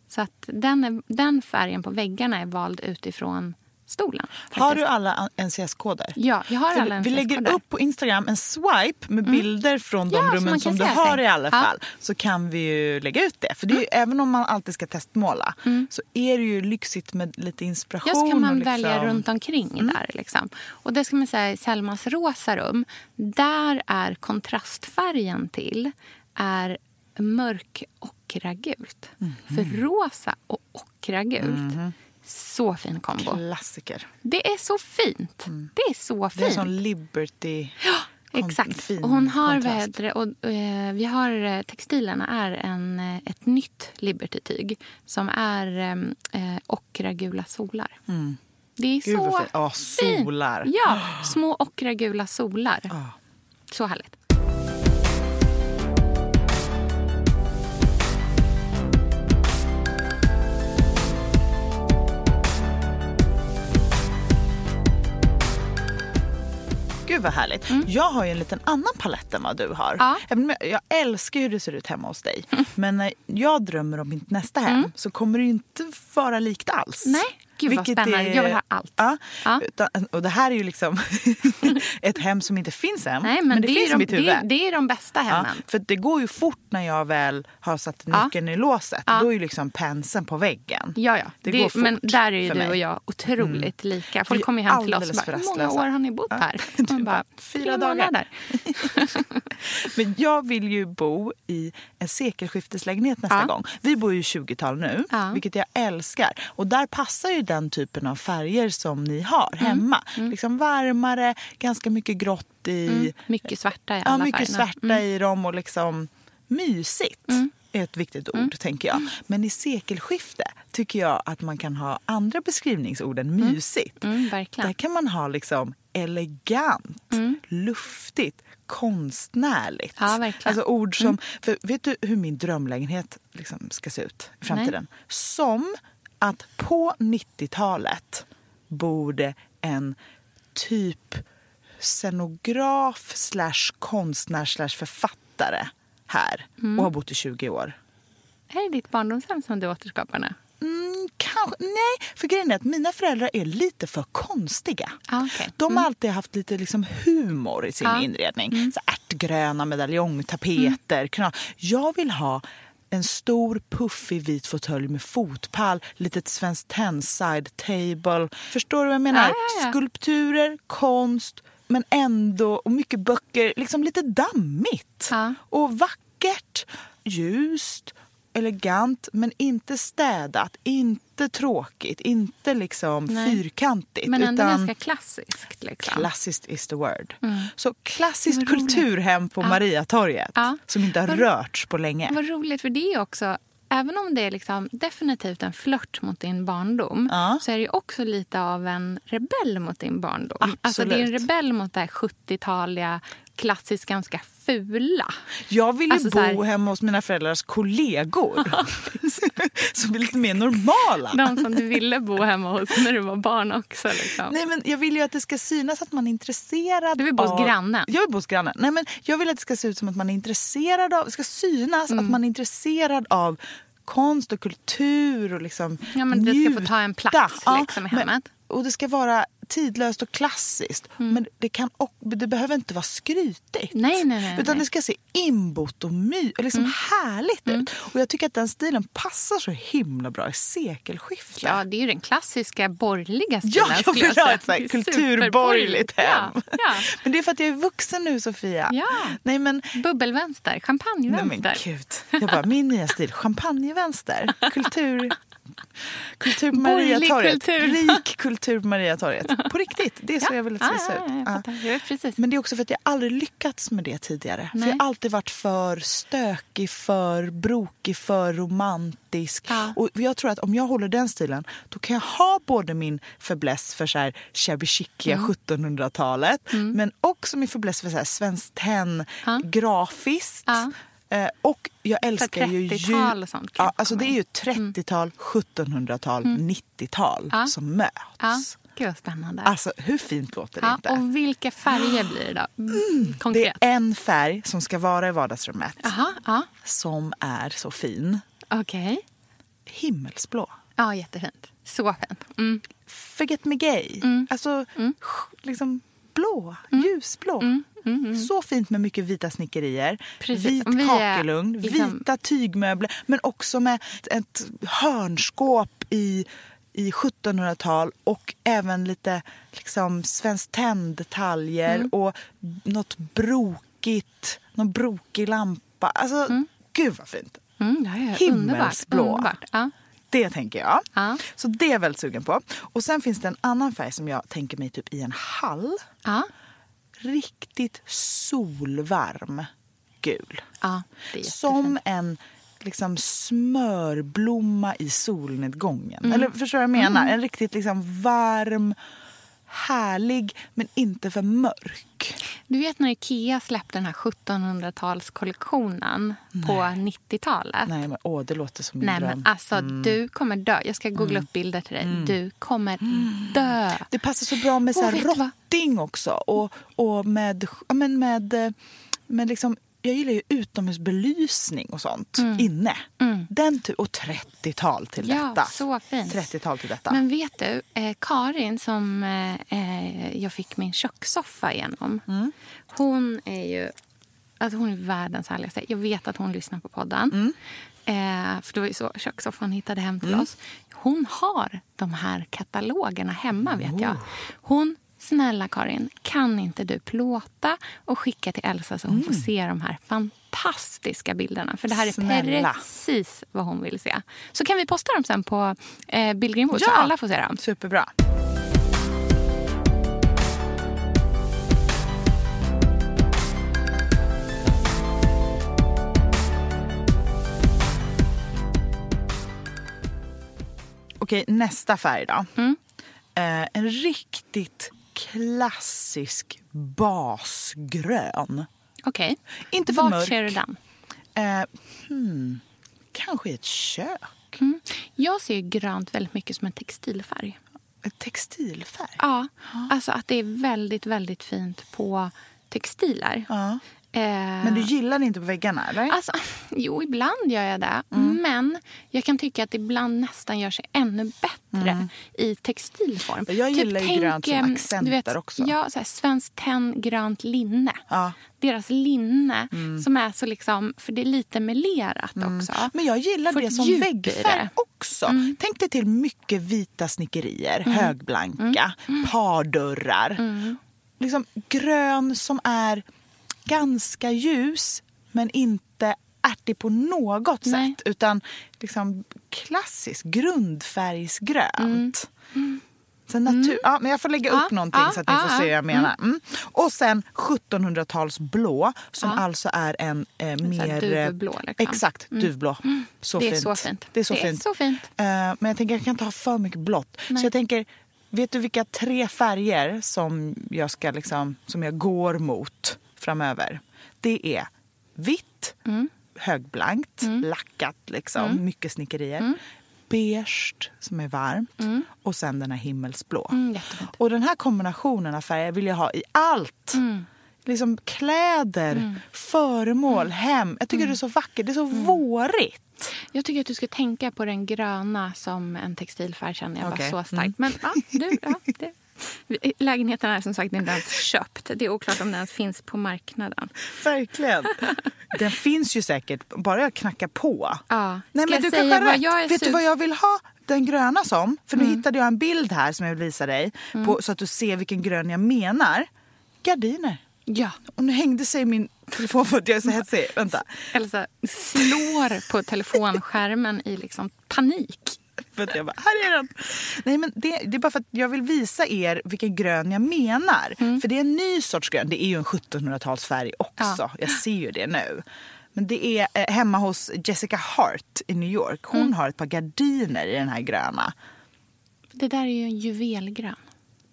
E: Så att den, är, den färgen på väggarna är vald utifrån stolen. Faktiskt.
F: Har du alla NCS-koder?
E: Ja, jag har alla
F: NCS-koder. Vi lägger upp på Instagram en swipe med mm. bilder från de ja, rummen som du har sig. i alla fall. Ja. Så kan vi ju lägga ut det. För det är, mm. även om man alltid ska testmåla mm. så är det ju lyxigt med lite inspiration.
E: Ja, så kan man
F: liksom...
E: välja runt omkring mm. där. Liksom. Och det ska man säga i Selmas rosa rum. Där är kontrastfärgen till är mörk ockragult. Mm. För rosa och ockragult mm. Så fin kombo.
F: Klassiker.
E: Det är så fint. Mm. Det är så fint. Det är
F: sån Liberty.
E: Ja, exakt. Och hon har vädre, och, uh, vi har uh, textilerna är en, uh, ett nytt Liberty-tyg som är uh, ockragula solar. Mm. Det är Gud, så
F: fint. Oh, solar.
E: Ja, små ockragula solar. Oh. Så härligt.
F: Gud vad härligt. Mm. Jag har ju en liten annan palett än vad du har. Ja. Jag älskar hur det ser ut hemma hos dig. Mm. Men när jag drömmer om mitt nästa hem mm. så kommer det inte vara likt alls.
E: Nej. Gud vad spännande.
F: är-
E: Jag vill ha allt.
F: Ja.
E: Ja.
F: Utan, och det här är ju liksom ett hem som inte finns än.
E: Nej, men,
F: det,
E: det,
F: finns
E: är
F: i
E: de,
F: mitt huvud.
E: det, det är de bästa
F: Ja,
E: hemmen.
F: för det går ju fort när jag väl har satt
E: Ja.
F: nyckeln i låset.
E: Ja.
F: Då är ju liksom penseln på väggen.
E: Ja, ja.
F: Det
E: Det
F: går fort
E: men där är ju du och jag otroligt lika.
F: Vi
E: Folk kommer ju hem till oss och bara, hur många
F: rastlösa."
E: år har ni bott
F: Ja.
E: här? Man
F: bara, "Fyra
E: "Tre
F: dagar."
E: månader."
F: Men jag vill ju bo i en sekelskifteslägenhet nästa
E: Ja.
F: gång. Vi bor ju i 20-tal nu,
E: Ja.
F: vilket jag älskar. Och där passar ju den typen av färger som ni har
E: Mm.
F: hemma. Liksom varmare, ganska mycket grått i.
E: Mycket svarta i
F: Ja,
E: alla
F: mycket
E: färgerna.
F: svarta i dem och liksom mysigt. är ett viktigt ord, tänker jag. Men i sekelskifte tycker jag att man kan ha andra beskrivningsord än mysigt.
E: Mm, verkligen.
F: Där kan man ha liksom elegant, luftigt, konstnärligt.
E: Ja, verkligen.
F: Alltså ord som... För vet du hur min drömlägenhet liksom ska se ut i framtiden? Som att på 90-talet bor det en typ scenograf slash konstnär slash författare här och har bott i 20 år.
E: Är det ditt barndomshem som du återskapar nu?
F: Mm, kanske, nej, för grejen är att mina föräldrar är lite för konstiga.
E: Ah, okej.
F: De har alltid haft lite liksom humor i sin
E: Ja.
F: inredning. Så ärtgröna medaljongtapeter. kna- Jag vill ha en stor puffig vit fåtölj med fotpall, litet svenskt tennside table. Förstår du vad jag menar?
E: Ja.
F: Skulpturer, konst, men ändå, och mycket böcker, liksom lite dammigt.
E: Ja.
F: Och vackert, ljust, elegant, men inte städat, inte tråkigt, inte liksom
E: Nej.
F: fyrkantigt.
E: Men ändå
F: utan
E: ganska klassiskt. Liksom.
F: Klassiskt is the word. Så klassiskt kulturhem på
E: Ja.
F: Mariatorget
E: Ja.
F: som inte har
E: Vad-
F: rörts på länge.
E: Vad roligt, för det är också... Även om det är liksom definitivt en flört mot din barndom
F: Ja.
E: så är det också lite av en rebell mot din barndom. Alltså det är en
F: Absolut.
E: rebell mot det här 70-taliga, klassiskt ganska fula.
F: Jag vill ju
E: Alltså
F: bo
E: här-
F: hemma hos mina föräldrars kollegor som är lite mer normala.
E: De som du ville bo hemma hos när du var barn också. Liksom.
F: Nej, men jag vill ju att det ska synas att man är intresserad
E: Du vill bo hos
F: av...
E: grannen.
F: Jag vill bo hos grannen. Nej, men jag vill att det ska se ut som att man är intresserad av... Det ska synas
E: Mm.
F: att man är intresserad av konst och kultur och liksom
E: Ja, men det ska få
F: njuta.
E: ta en plats, liksom, i
F: men-
E: hemmet.
F: och det ska vara tidlöst och klassiskt.
E: Mm.
F: Men det, kan, och, det behöver inte vara skrytigt.
E: Nej, nej, nej,
F: Utan.
E: Mm.
F: det ska se inbott och my, liksom härligt ut. Och jag tycker att den stilen passar så himla bra i sekelskiftet.
E: Ja, det är ju den klassiska borgerliga stilen.
F: Ja, jag vill ha ett kulturborgerligt hem.
E: Ja, ja.
F: Men det är för att jag är vuxen nu, Sofia.
E: Ja.
F: Nej, men,
E: Bubbelvänster,
F: nej, men
E: champagnevänster.
F: gud. Jag bara, min nya stil, champagnevänster. Kultur, kultur på Mariatorget.
E: kultur.
F: Rik kultur på Mariatorget. På riktigt, det är så jag vill att det ska
E: ja,
F: se
E: ja,
F: ut. Ja.
E: precis.
F: Men det är också för att jag aldrig lyckats med det tidigare. För
E: Nej.
F: jag har alltid varit för stökig, för brokig, för romantisk.
E: Ja.
F: Och jag tror att om jag håller den stilen då kan jag ha både min fäbless för så här shabby chiciga
E: Mm.
F: 1700-talet men också min fäbless för så här svenskt tenn,
E: Ja.
F: grafiskt. Eh, och jag älskar ju...
E: 30-tal och sånt
F: Ja,
E: komma
F: alltså det är ju 30-tal, 1700-tal, 90-tal
E: Mm. Ja.
F: som möts.
E: Ja, gud vad spännande.
F: Alltså hur fint låter det
E: ja,
F: inte?
E: och vilka färger blir det då? Mm,
F: Det är en färg som ska vara i vardagsrummet
E: Jaha, ja.
F: som är så fin.
E: Okej.
F: Himmelsblå.
E: Ja, jättefint. Så fint. Mm.
F: Forget me gay. Alltså sk- liksom blå, ljusblå. Så fint med mycket vita snickerier.
E: Precis.
F: Vit
E: vi är
F: kakelugn,
E: liksom-
F: vita tygmöbler men också med ett hörnskåp i, i 1700-tal och även lite liksom svenskt tenn-detaljer och något brokigt, någon brokig lampa. Alltså, gud vad fint.
E: Mm, är underbart.
F: Himmelsblå.
E: underbart. Ja.
F: Det tänker jag.
E: Ja.
F: Så det är jag väldigt sugen på. Och sen finns det en annan färg som jag tänker mig typ i en hall.
E: Ja.
F: Riktigt solvarm gul.
E: ja,
F: Som en liksom smörblomma i solnedgången.
E: Mm.
F: Eller förstår du vad jag menar? En riktigt liksom varm, härlig men inte för mörk.
E: Du vet när Ikea släppte den här 1700-talskollektionen på 90-talet?
F: Nej men åh, det låter som min
E: Nej,
F: dröm.
E: men alltså du kommer dö. Jag ska googla upp bilder till dig. Du kommer dö.
F: Det passar så bra med så här
E: vad?
F: rotting också. Och, och med, men med, eh, med liksom, jag gillar ju utomhusbelysning och sånt inne. Den ty- och 30-tal till
E: Ja,
F: detta.
E: så fint.
F: 30-tal till detta.
E: Men vet du, eh, Karin som eh, eh, jag fick min kökssoffa genom.
F: Mm.
E: Hon är ju alltså hon är världens härligaste. Jag vet att hon lyssnar på podden.
F: Mm.
E: Eh, för det var ju så kökssoffan hittade hem till oss. Hon har de här katalogerna hemma vet jag. Hon Snälla Karin, kan inte du plåta och skicka till Elsa så hon får se de här fantastiska bilderna? För det här är
F: Snälla.
E: precis vad hon vill se. Så kan vi posta dem sen på eh, så
F: Ja.
E: alla får se dem.
F: Superbra. Okej, nästa färg då.
E: Mm.
F: Eh, en riktigt klassisk basgrön.
E: Okej.
F: Inte för
E: Vart
F: mörk.
E: ser du den?
F: Eh, hmm, kanske i ett kök.
E: Mm. Jag ser grönt väldigt mycket som en textilfärg.
F: Ett textilfärg.
E: Ja, alltså att det är väldigt, väldigt fint på textiler.
F: Ja.
E: Eh,
F: Men du gillar det inte på väggarna, eller?
E: Alltså, jo, ibland gör jag det.
F: Mm.
E: Men jag kan tycka att det ibland nästan gör sig ännu bättre i textilform.
F: Mm. Jag gillar ju grönt som
E: eh,
F: accenter
E: vet,
F: också.
E: Ja, så här, Svenskt Tenn grönt linne.
F: Ja. Mm.
E: Deras linne som är så liksom, för det är lite melerat också.
F: Men jag gillar
E: Får
F: det som väggfärg också. Tänk dig till mycket vita snickerier, högblanka, pardörrar. Liksom grön som är ganska ljus men inte ärtig på något
E: Nej.
F: sätt. Utan liksom klassisk grundfärgsgrönt. Sen natur- ja, men jag får lägga upp
E: Ja,
F: någonting
E: ja,
F: så att ni får se vad jag menar. Mm. Och sen 1700-tals blå som
E: Ja.
F: alltså är en eh, mer...
E: duvblå, liksom.
F: Exakt, duvblå. Så
E: Det är
F: fint.
E: så fint.
F: Det är så
E: Det är
F: fint.
E: så fint.
F: Eh, men jag tänker jag kan inte ha för mycket blått.
E: Nej.
F: Så jag tänker, vet du vilka tre färger som jag, ska liksom, som jag går mot framöver? Det är vitt,
E: Mm.
F: högblankt, lackat, liksom, mycket snickerier.
E: Mm.
F: Beige, som är varmt. Och sen den här himmelsblå.
E: Mm.
F: Och den här kombinationen av färger vill jag ha i allt.
E: Mm.
F: Liksom kläder, föremål, hem. Jag tycker
E: Mm.
F: det är så vackert. Det är så vårigt.
E: Jag tycker att du ska tänka på den gröna som en textilfärg känner jag
F: Okej.
E: bara så starkt. Men ja, du, ja, det. Lägenheten är som sagt inte ens köpt. Det är oklart om den ens finns på marknaden.
F: Verkligen. Den finns ju säkert, bara jag knackar på.
E: Ja.
F: Nej, men du
E: säga vad jag är
F: Vet du vad jag vill ha den gröna som? För nu
E: Mm.
F: hittade jag en bild här som jag vill visa dig. På, så att du ser vilken grön jag menar. Gardiner.
E: Ja.
F: Och nu hängde sig min telefon för att jag är så hetsig. Vänta.
E: Elsa slår på telefonskärmen i liksom panik.
F: Att jag bara, här är den! Nej, men det, det är bara för att jag vill visa er vilken grön jag menar.
E: Mm.
F: För det är en ny sorts grön. Det är ju en 1700-talsfärg också.
E: Ja.
F: Jag ser ju det nu. Men det är eh, hemma hos Jessica Hart i New York. Hon
E: Mm.
F: har ett par gardiner i den här gröna.
E: Det där är ju en juvelgrön.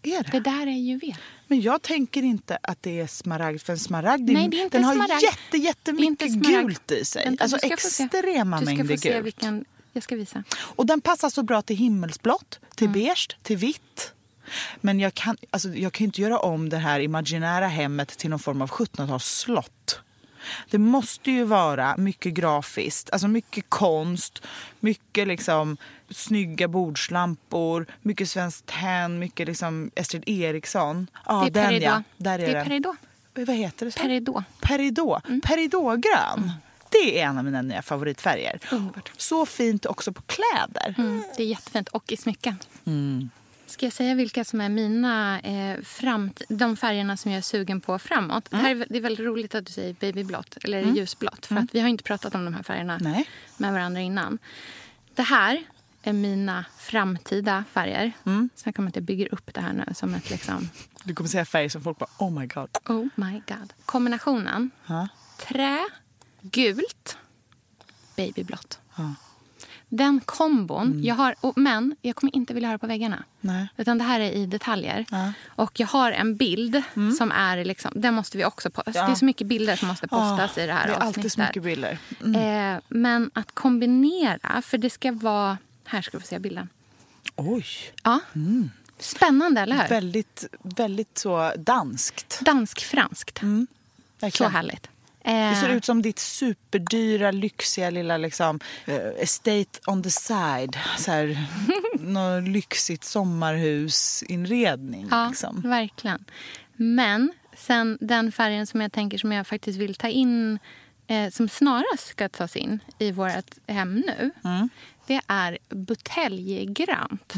F: Är det?
E: Det där är juvel.
F: Men jag tänker inte att det är smaragd för en smaragd
E: Nej, det är inte
F: den har
E: smaragd.
F: jätte,
E: Det är
F: jättemycket gult i sig.
E: Vänta,
F: alltså
E: du ska få se.
F: extrema
E: Du ska
F: mängder
E: få se
F: gult.
E: vilken... Jag ska visa.
F: Och den passar så bra till himmelsblått,
E: Mm.
F: till beige, till vitt. Men jag kan, alltså, jag kan inte göra om det här imaginära hemmet till någon form av 1700-talsslott. Det måste ju vara mycket grafiskt, alltså mycket konst, mycket liksom snygga bordslampor, mycket Svenskt Tenn, mycket liksom Estrid Eriksson. Ja,
E: det är
F: den
E: Peridot.
F: ja. Där är
E: det är
F: den.
E: Peridot.
F: Vad heter det? så?
E: Peridot. Mm.
F: Peridotgrön. Det är en av mina nya favoritfärger.
E: Underbart.
F: Så fint också på kläder.
E: Mm, det är jättefint. Och i smycken. Ska jag säga vilka som är mina eh, framt- de färgerna som jag är sugen på framåt? Det, här är, vä- det är väldigt roligt att du säger babyblått eller ljusblått. För att vi har inte pratat om de här färgerna
F: Nej.
E: med varandra innan. Det här är mina framtida färger. Sen kommer att jag bygger upp det här nu som ett liksom...
F: Du kommer säga färger som folk bara oh my god.
E: Oh my god. Kombinationen
F: Ja.
E: trä, gult, babyblått.
F: Ja.
E: Den kombon, jag har, och, men jag kommer inte vilja ha det på väggarna.
F: Nej.
E: Utan det här är i detaljer.
F: Ja.
E: Och jag har en bild som är liksom, den måste vi också posta.
F: Ja.
E: Det är så mycket bilder som måste postas i det här
F: Det är
E: avsnittet.
F: alltid så mycket bilder.
E: Eh, men att kombinera, för det ska vara... Här ska få se bilden.
F: Oj.
E: Ja. Spännande, eller hur?
F: Väldigt, väldigt så danskt.
E: Dansk-franskt. Så
F: Verkligen.
E: härligt.
F: Det ser
E: Eh,
F: ut som ditt superdyra, lyxiga lilla liksom, eh, estate on the side. Så här, något lyxigt sommarhusinredning.
E: Ja,
F: Liksom.
E: verkligen. Men sen den färgen som jag tänker som jag faktiskt vill ta in eh, som snarast ska tas in i vårt hem nu
F: Mm.
E: det är buteljgrönt.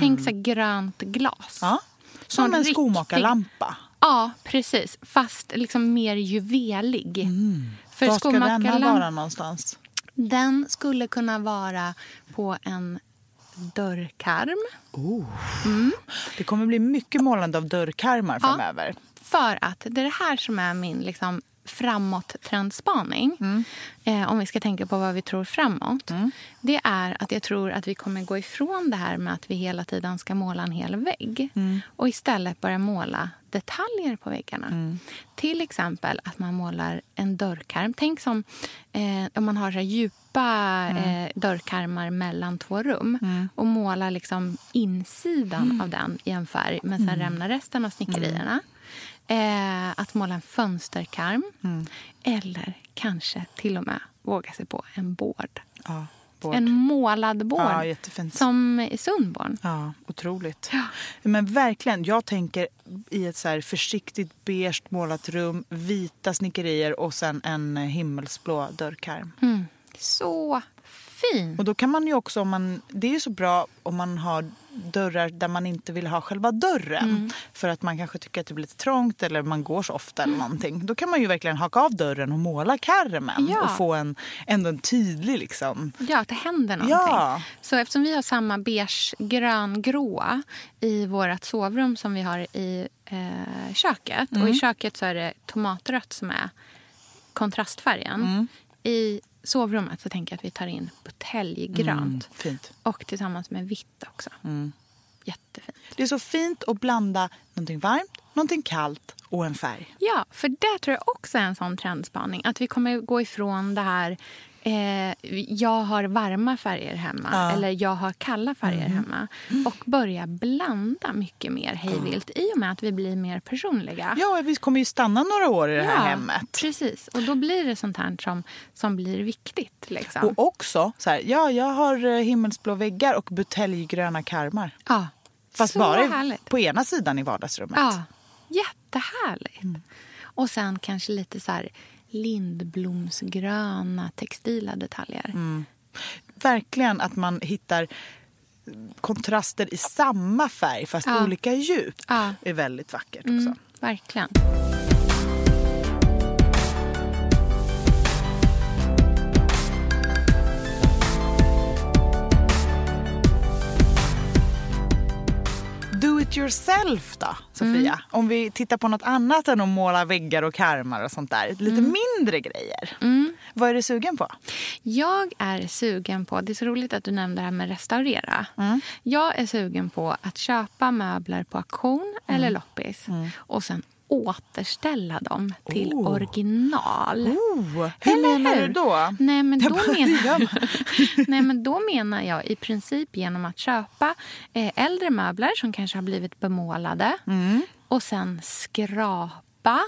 E: Tänk så grönt glas.
F: Ja. Som en skomakarlampa.
E: Ja, precis. Fast liksom mer juvelig. För
F: Var ska denna vara någonstans?
E: Den skulle kunna vara på en dörrkarm.
F: Det kommer bli mycket målande av dörrkarmar
E: Ja.
F: framöver.
E: För att det är det här som är min liksom, framåt-trendspaning. Eh, om vi ska tänka på vad vi tror framåt. Det är att jag tror att vi kommer gå ifrån det här med att vi hela tiden ska måla en hel vägg. Och istället börja måla detaljer på väggarna. Till exempel att man målar en dörrkarm. Tänk som eh, om man har så djupa eh, dörrkarmar mellan två rum. Och målar liksom insidan av den i en färg. Men sen rämnar resten av snickerierna. Eh, att måla en fönsterkarm. Eller kanske till och med våga sig på en bård.
F: Ja, båd.
E: En målad bård.
F: Ja.
E: Som i Sundborn.
F: Ja, otroligt. Men verkligen, jag tänker i ett så här försiktigt beige målat rum, vita snickerier och sen en himmelsblå dörrkarm.
E: Mm. Så fin!
F: Och då kan man ju också, om man, det är ju så bra om man har dörrar där man inte vill ha själva dörren.
E: Mm.
F: För att man kanske tycker att det blir lite trångt eller man går så ofta eller någonting. Då kan man ju verkligen haka av dörren och måla karmen
E: Ja.
F: och få en, ändå en tydlig liksom.
E: Ja, att det händer någonting.
F: Ja.
E: Så eftersom vi har samma beige, grön, gråa i vårt sovrum som vi har i eh, köket. Och i köket så är det tomatrött som är kontrastfärgen. I sovrummet så tänker jag att vi tar in buteljgrönt.
F: Fint.
E: Och tillsammans med vitt också. Jättefint.
F: Det är så fint att blanda någonting varmt, någonting kallt och en färg.
E: Ja, för det tror jag också är en sån trendspaning. Att vi kommer gå ifrån det här eh, jag har varma färger hemma
F: Ja.
E: eller jag har kalla färger
F: Mm.
E: hemma. Och börja blanda mycket mer hejvilt i och med att vi blir mer personliga.
F: Ja, vi kommer ju stanna några år i det här hemmet.
E: precis. Och då blir det sånt här som, som blir viktigt. Liksom.
F: Och också, så här, ja, jag har eh, himmelsblå väggar och buteljgröna karmar.
E: ja.
F: Fast
E: Så
F: bara
E: härligt.
F: på ena sidan i vardagsrummet.
E: Ja, jättehärligt.
F: Mm.
E: Och sen kanske lite så här lindblomsgröna textila detaljer.
F: Mm. Verkligen att man hittar kontraster i samma färg fast
E: Ja.
F: olika djup.
E: Ja.
F: är väldigt vackert också.
E: Mm, verkligen.
F: It yourself då, Sofia?
E: Mm.
F: Om vi tittar på något annat än att måla väggar och karmar och sånt där. Lite
E: Mm.
F: mindre grejer. Vad är du sugen på?
E: Jag är sugen på, det är så roligt att du nämnde det här med restaurera. Jag är sugen på att köpa möbler på auktion eller loppis och sen återställa dem till
F: Oh.
E: original.
F: Oh, hur
E: Eller
F: menar
E: hur?
F: du då?
E: Nej men, då menar, nej, men då menar jag i princip genom att köpa eh, äldre möbler som kanske har blivit bemålade
F: Mm.
E: och sen skrapa,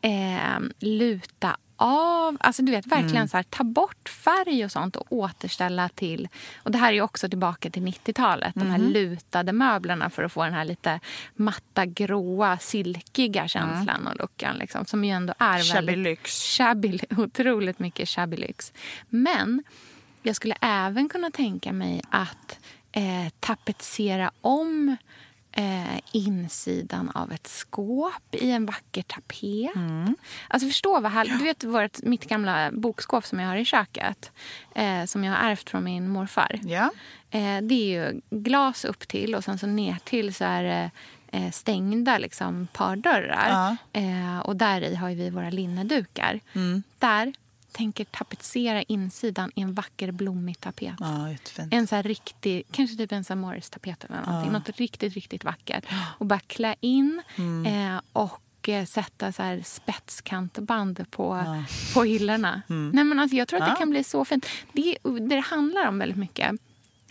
E: eh, luta av. Alltså du vet verkligen
F: Mm.
E: så här, ta bort färg och sånt och återställa till. Och det här är ju också tillbaka till 90-talet. De här
F: Mm.
E: lutade möblerna för att få den här lite matta, gråa, silkiga känslan och luckan. Liksom, som ju ändå är
F: Mm. Shabby
E: väldigt
F: lyx.
E: shabby, otroligt mycket shabby lyx. Men jag skulle även kunna tänka mig att eh, tapetsera om eh, insidan av ett skåp i en vacker tapet. Alltså förstå vad härligt. Du vet vårt, mitt gamla bokskåp som jag har i köket. Eh, som jag har ärvt från min morfar.
F: Ja.
E: Eh, det är ju glas upp till och sen så ner till så är det eh, stängda liksom, pardörrar.
F: Ja.
E: Eh, och där i har ju vi våra linnedukar.
F: Mm.
E: Där tänker tapetsera insidan i en vacker blommig tapet.
F: Ja.
E: En så här riktig, kanske typ en Morris-tapet eller någonting. Något riktigt, riktigt vackert. Och bara klä in
F: Mm.
E: eh, och eh, sätta så här spetskantband på, på hyllorna.
F: Mm.
E: Nej, men alltså, jag tror att det kan bli så fint. Det, det det handlar om väldigt mycket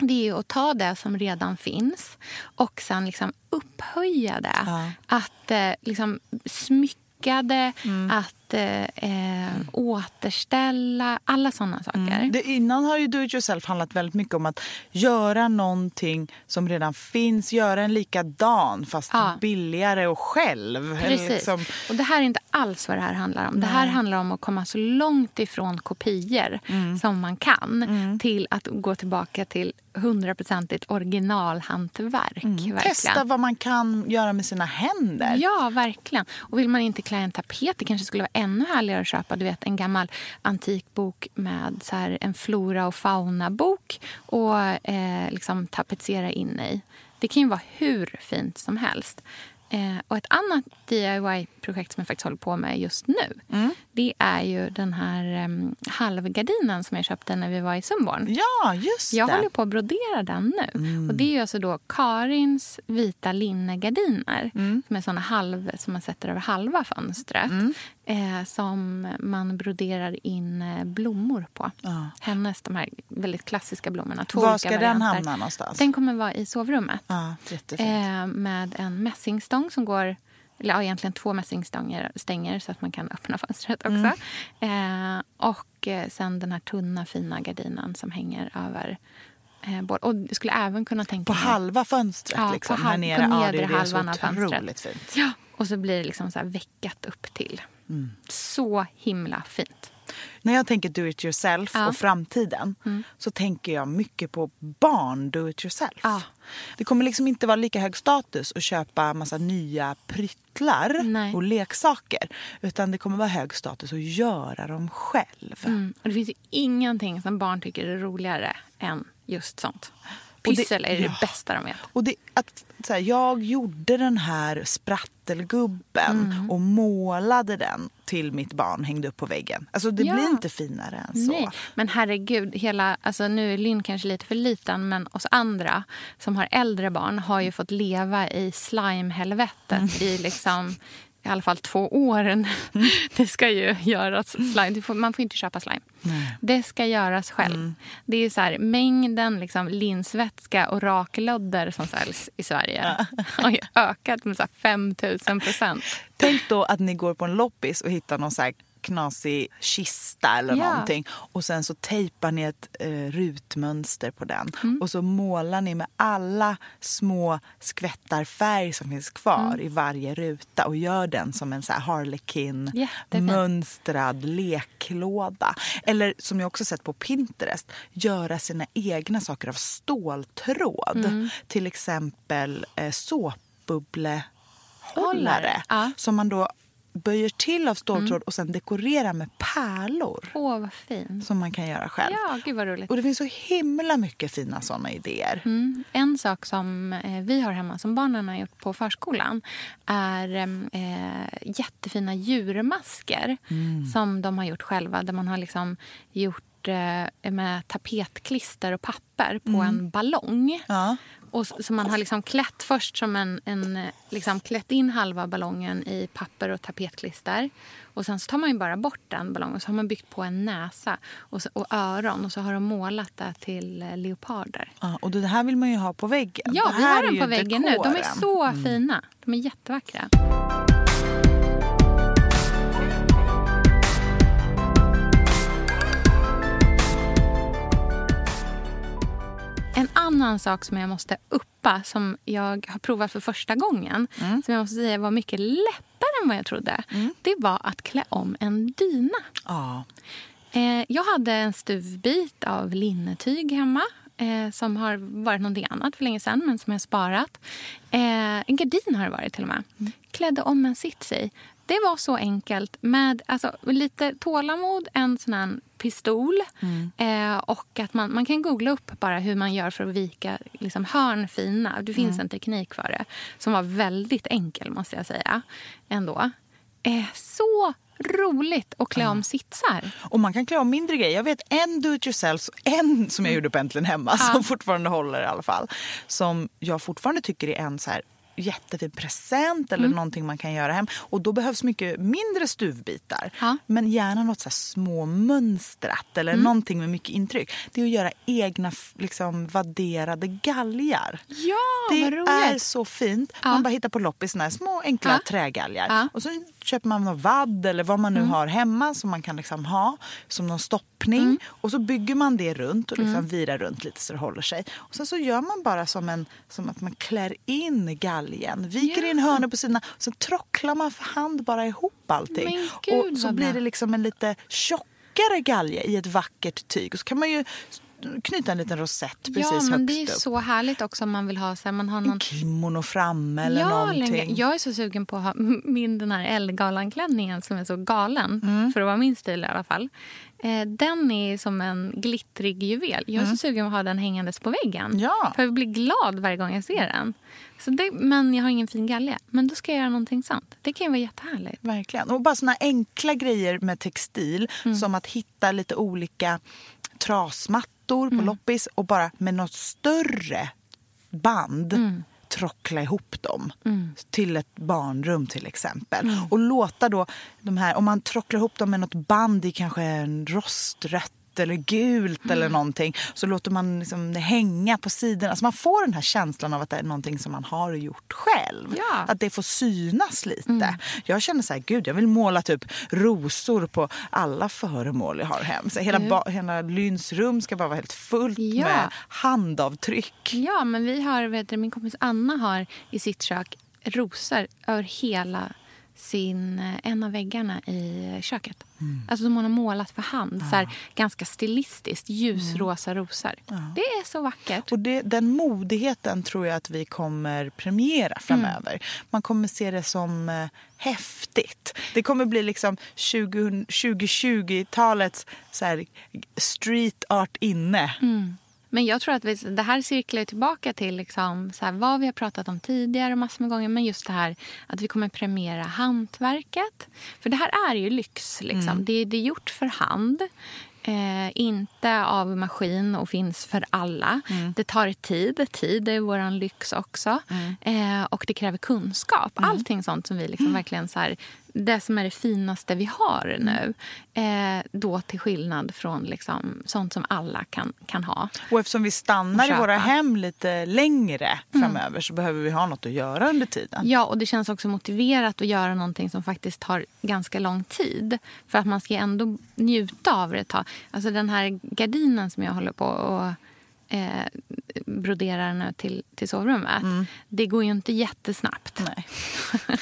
E: det är att ta det som redan finns och sen liksom upphöja det.
F: Ja.
E: Att eh, liksom smycka det, att eh, eh, återställa, alla såna saker.
F: Det, innan har ju do it yourself handlat väldigt mycket om att göra någonting som redan finns, göra en likadan fast
E: Ja.
F: billigare och själv.
E: Precis.
F: liksom-
E: Och det här är inte alls vad det här handlar om. Det här handlar om att komma så långt ifrån kopior
F: Mm.
E: som man kan till att gå tillbaka till hundraprocentigt originalhantverk. Verkligen.
F: Mm. Testa vad man kan göra med sina händer.
E: Ja, verkligen. Och vill man inte klä en tapet, det kanske skulle vara ännu härligare att köpa du vet, en gammal antikbok med så här, en flora och fauna-bok och eh, liksom tapetsera in i. Det kan ju vara hur fint som helst. Eh, och ett annat DIY-projekt som jag faktiskt håller på med just nu det är ju den här em, halvgardinen som jag köpte när vi var i Sundborn.
F: Ja, just
E: Jag
F: det. Mm.
E: håller på att brodera den nu. Och Det är ju alltså då Karins vita linnegardiner
F: Mm.
E: som är såna halv, som man sätter över halva fönstret. Eh, som man broderar in eh, blommor på.
F: Ja.
E: Hennes, de här väldigt klassiska blommorna. Två
F: Var ska den hamna någonstans?
E: Den kommer vara i sovrummet.
F: Ja.
E: Eh, med en mässingstång som går... Eller ja, egentligen två mässingstänger stänger så att man kan öppna fönstret också.
F: Mm.
E: Eh, och eh, sen den här tunna fina gardinen som hänger över... Eh, och jag skulle även kunna tänka
F: på
E: mig-
F: halva fönstret
E: Ja,
F: liksom,
E: på
F: här
E: halv-
F: nere.
E: på
F: ja,
E: nedre
F: det är det så
E: halvan av fönstret.
F: fint.
E: Ja, och så blir det liksom så här veckat upp till.
F: Mm.
E: Så himla fint.
F: När jag tänker do it yourself
E: Ja. Mm.
F: och framtiden så tänker jag mycket på barn do it yourself.
E: Ja.
F: Det kommer liksom inte vara lika hög status att köpa massa nya pryttlar
E: Nej.
F: och leksaker. Utan det kommer vara hög status att göra dem själv.
E: Mm. Och det finns ju ingenting som barn tycker är roligare än just sånt.
F: Det-
E: Pyssel är det
F: ja.
E: bästa de vet.
F: Och det, att, så här, jag gjorde den här sprattelgubben
E: Mm.
F: och målade den till mitt barn hängde upp på väggen. Alltså det
E: Ja.
F: blir inte finare än så.
E: Nej, men herregud, hela, alltså nu är Linn kanske lite för liten men oss andra som har äldre barn har ju fått leva i slimehelvetet i liksom i alla fall två år. Det ska ju göras slime. Får, man får inte köpa slime. Det ska göras själv. Det är så här, mängden liksom, linsvätska och raklödder som säljs i Sverige har ju ökat med så här 5 000 procent.
F: Tänk då att ni går på en loppis och hittar någon så knasig kista eller
E: Ja.
F: någonting. Och sen så tejpar ni ett eh, rutmönster på den.
E: Mm.
F: Och så målar ni med alla små skvättar färg som finns kvar i varje ruta. Och gör den som en så här harlequin
E: Jättefint.
F: mönstrad leklåda. Eller som jag också sett på Pinterest, göra sina egna saker av ståltråd.
E: Mm.
F: Till exempel eh, såpbubblehållare.
E: Hållare, ja. Mm.
F: Som man då böjer till av ståltråd och sen dekorerar med pärlor.
E: Åh, vad fint.
F: Som man kan göra själv.
E: Ja, gud vad roligt.
F: Och det finns så himla mycket fina såna idéer.
E: Mm. En sak som eh, vi har hemma, som barnen har gjort på förskolan är eh, jättefina djurmasker som de har gjort själva. Där man har liksom gjort eh, med tapetklister och papper på en ballong.
F: Ja.
E: Och s- så man har liksom klätt först som en, en eh, liksom klätt in halva ballongen i papper och tapetklister. Och sen så tar man ju bara bort den ballongen och så har man byggt på en näsa och, så, och öron och så har de målat det till eh, leoparder.
F: Ja, och det här vill man ju ha på väggen.
E: Ja,
F: Det
E: vi har
F: ju
E: på väggen nu. De är
F: dekoren.
E: så fina. De är jättevackra. Annan sak som jag måste uppa, som jag har provat för första gången som jag måste säga var mycket lättare än vad jag trodde, det var att klä om en dyna.
F: Ja.
E: Eh, jag hade en stuvbit av linnetyg hemma eh, som har varit någonting annat för länge sedan, men som jag har sparat. Eh, en gardin har det varit till och med. Klädde om en sits i. Det var så enkelt med alltså, lite tålamod, en sån här pistol eh, och att man, man kan googla upp bara hur man gör för att vika liksom, hörn fina. Det finns en teknik för det som var väldigt enkel måste jag säga. Ändå. Eh, så roligt att klä om sitsar.
F: Och man kan klä om mindre grejer. Jag vet en do it yourself, en som jag gjorde på Äntligen hemma som fortfarande håller i alla fall. Som jag fortfarande tycker är en så här jättefin present eller någonting man kan göra hem. Och då behövs mycket mindre stuvbitar.
E: Ja.
F: Men gärna något så här småmönstrat eller någonting med mycket intryck. Det är att göra egna liksom, vadderade galgar.
E: Ja,
F: Det är så fint.
E: Ja.
F: Man bara hittar på loppis såna här små enkla
E: Ja.
F: trägalgar. Och så köper man någon vadd eller vad man nu
E: Mm.
F: har hemma som man kan liksom ha som någon stoppning.
E: Mm.
F: Och så bygger man det runt och liksom virar runt lite så det håller sig. Och sen så gör man bara som, en, som att man klär in galgen. Viker
E: Ja.
F: in hörnor på sidorna. Och sen trocklar man för hand bara ihop allting.
E: Gud,
F: och så blir det liksom en lite tjockare galge i ett vackert tyg. Och så kan man ju knyta en liten rosett precis
E: ja, men det är
F: upp.
E: så härligt också om man vill ha så här, man har
F: En
E: någon
F: kimono framme eller
E: ja,
F: någonting.
E: Jag är så sugen på att ha min den här Ellegalan-klänningen som är så galen,
F: Mm.
E: för att vara min stil i alla fall. Eh, den är som en glittrig juvel. Jag är så sugen på att ha den hängandes på väggen.
F: Mm. Ja.
E: För jag blir glad varje gång jag ser den. Så det, men jag har ingen fin galge. Men då ska jag göra någonting sånt. Det kan ju vara jättehärligt.
F: Verkligen. Och bara såna enkla grejer med textil
E: Mm.
F: som att hitta lite olika trasmattor
E: Mm.
F: på loppis och bara med något större band
E: Mm.
F: trockla ihop dem till ett barnrum till exempel.
E: Mm.
F: Och låta då de här, om man trocklar ihop dem med något band i kanske en rostrött eller gult eller
E: Mm.
F: någonting så låter man liksom det hänga på sidorna. Så man får den här känslan av att det är någonting som man har gjort själv.
E: Ja. Mm.
F: Att det får synas lite. Jag känner så här, gud jag vill måla typ rosor på alla föremål jag har hem. Så hela, ba- hela Lyns rum ska bara vara helt fullt
E: Ja.
F: med handavtryck.
E: Ja, men vi har, vet du, min kompis Anna har i sitt kök rosor över hela sin, eh, en av väggarna i köket. Alltså som hon har målat för hand. Så här, ganska stilistiskt. Ljusrosa rosor. Det är så vackert.
F: Och det, den modigheten tror jag att vi kommer premiera framöver. Man kommer se det som eh, häftigt. Det kommer bli liksom 20, 2020-talets så här, street art inne.
E: Men jag tror att vi, det här cirklar tillbaka till liksom, så här, vad vi har pratat om tidigare massor med gånger. Men just det här att vi kommer premiera hantverket. För det här är ju lyx. Liksom. Det, det är gjort för hand. Eh, inte av maskin och finns för alla. Det tar tid. Tid är vår lyx också. Eh, och det kräver kunskap. Allting sånt som vi liksom verkligen... Så här, det som är det finaste vi har nu. Eh, då till skillnad från liksom, sånt som alla kan, kan ha.
F: Och eftersom vi stannar i våra hem lite längre framöver så behöver vi ha något att göra under tiden.
E: Ja, och det känns också motiverat att göra någonting som faktiskt tar ganska lång tid. För att man ska ändå njuta av det ett tag. Alltså den här gardinen som jag håller på och eh, broderar nu till, till sovrummet. Det går ju inte jättesnabbt.
F: Nej.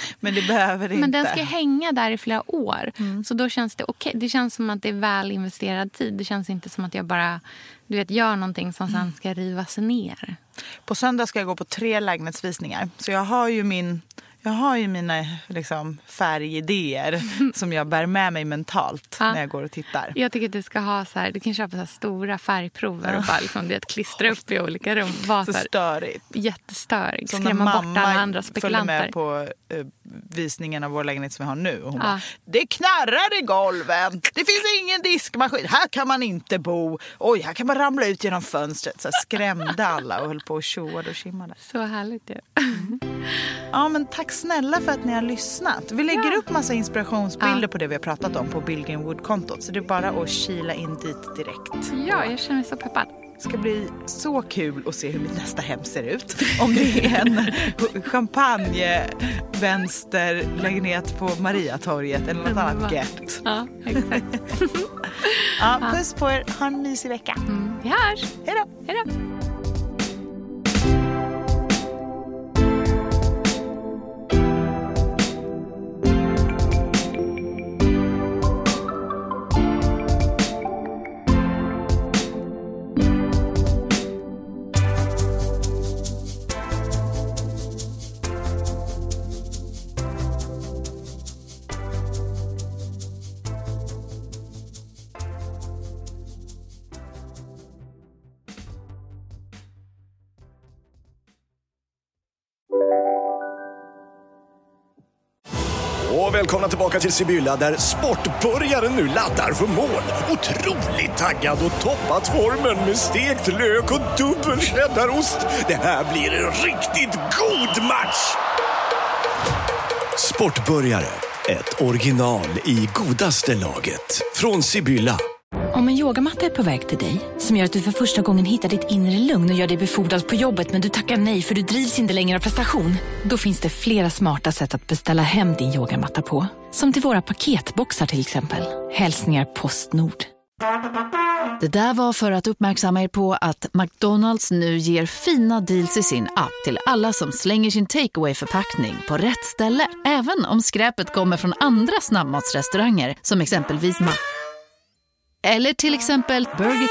F: Men det behöver det
E: Men
F: inte.
E: den ska hänga där i flera år. Så då känns det okej. Det känns som att det är väl investerad tid. Det känns inte som att jag bara du vet, gör någonting som sen ska rivas ner.
F: På söndag ska jag gå på tre lägenhetsvisningar. Så jag har ju min... Jag har ju mina liksom, färgidéer som jag bär med mig mentalt
E: Ja.
F: när jag går och tittar.
E: Jag tycker att du ska ha så här, du kan köpa så här stora färgprover och bara liksom, vet, klistra upp i olika rum. Var
F: Så
E: så här,
F: störigt.
E: jättestörig.
F: Som när
E: Skrämma bort alla andra spekulanter.
F: med på eh, visningen av vår lägenhet som vi har nu. Och hon
E: Ja.
F: bara, det knarrar i golven, det finns ingen diskmaskin, här kan man inte bo. Oj, här kan man ramla ut genom fönstret. Så här skrämde alla och höll på och tjoade och kimmade.
E: Så härligt ju.
F: Ja, men tack snälla för att ni har lyssnat. Vi lägger upp massa inspirationsbilder
E: Ja.
F: på det vi har pratat om på Billgren Wood-kontot. Så det är bara att kila in dit direkt.
E: Ja, jag känner mig så peppad.
F: Det ska bli så kul att se hur mitt nästa hem ser ut. Om det är en champagne-vänsterlägenhet på Mariatorget eller något annat gött.
E: Ja, exakt.
F: Ja, puss på er. Ha en mysig vecka.
E: Mm, vi hörs.
F: Hej då!
E: Hej då.
H: Tillbaka till Sibylla där sportbörjaren nu laddar för mål. Otroligt taggad och toppat formen med stekt lök och dubbel cheddarost. Det här blir en riktigt god match! Sportbörjare, ett original i godaste laget. Från Sibylla.
I: Om en yogamatta är på väg till dig, som gör att du för första gången hittar ditt inre lugn och gör dig befordrad på jobbet men du tackar nej för du drivs inte längre av prestation. Då finns det flera smarta sätt att beställa hem din yogamatta på. Som till våra paketboxar till exempel. Hälsningar Postnord.
J: Det där var för att uppmärksamma er på att McDonalds nu ger fina deals i sin app till alla som slänger sin takeaway förpackning på rätt ställe. Även om skräpet kommer från andra snabbmatsrestauranger som exempelvis Ma... Eller till exempel Burger...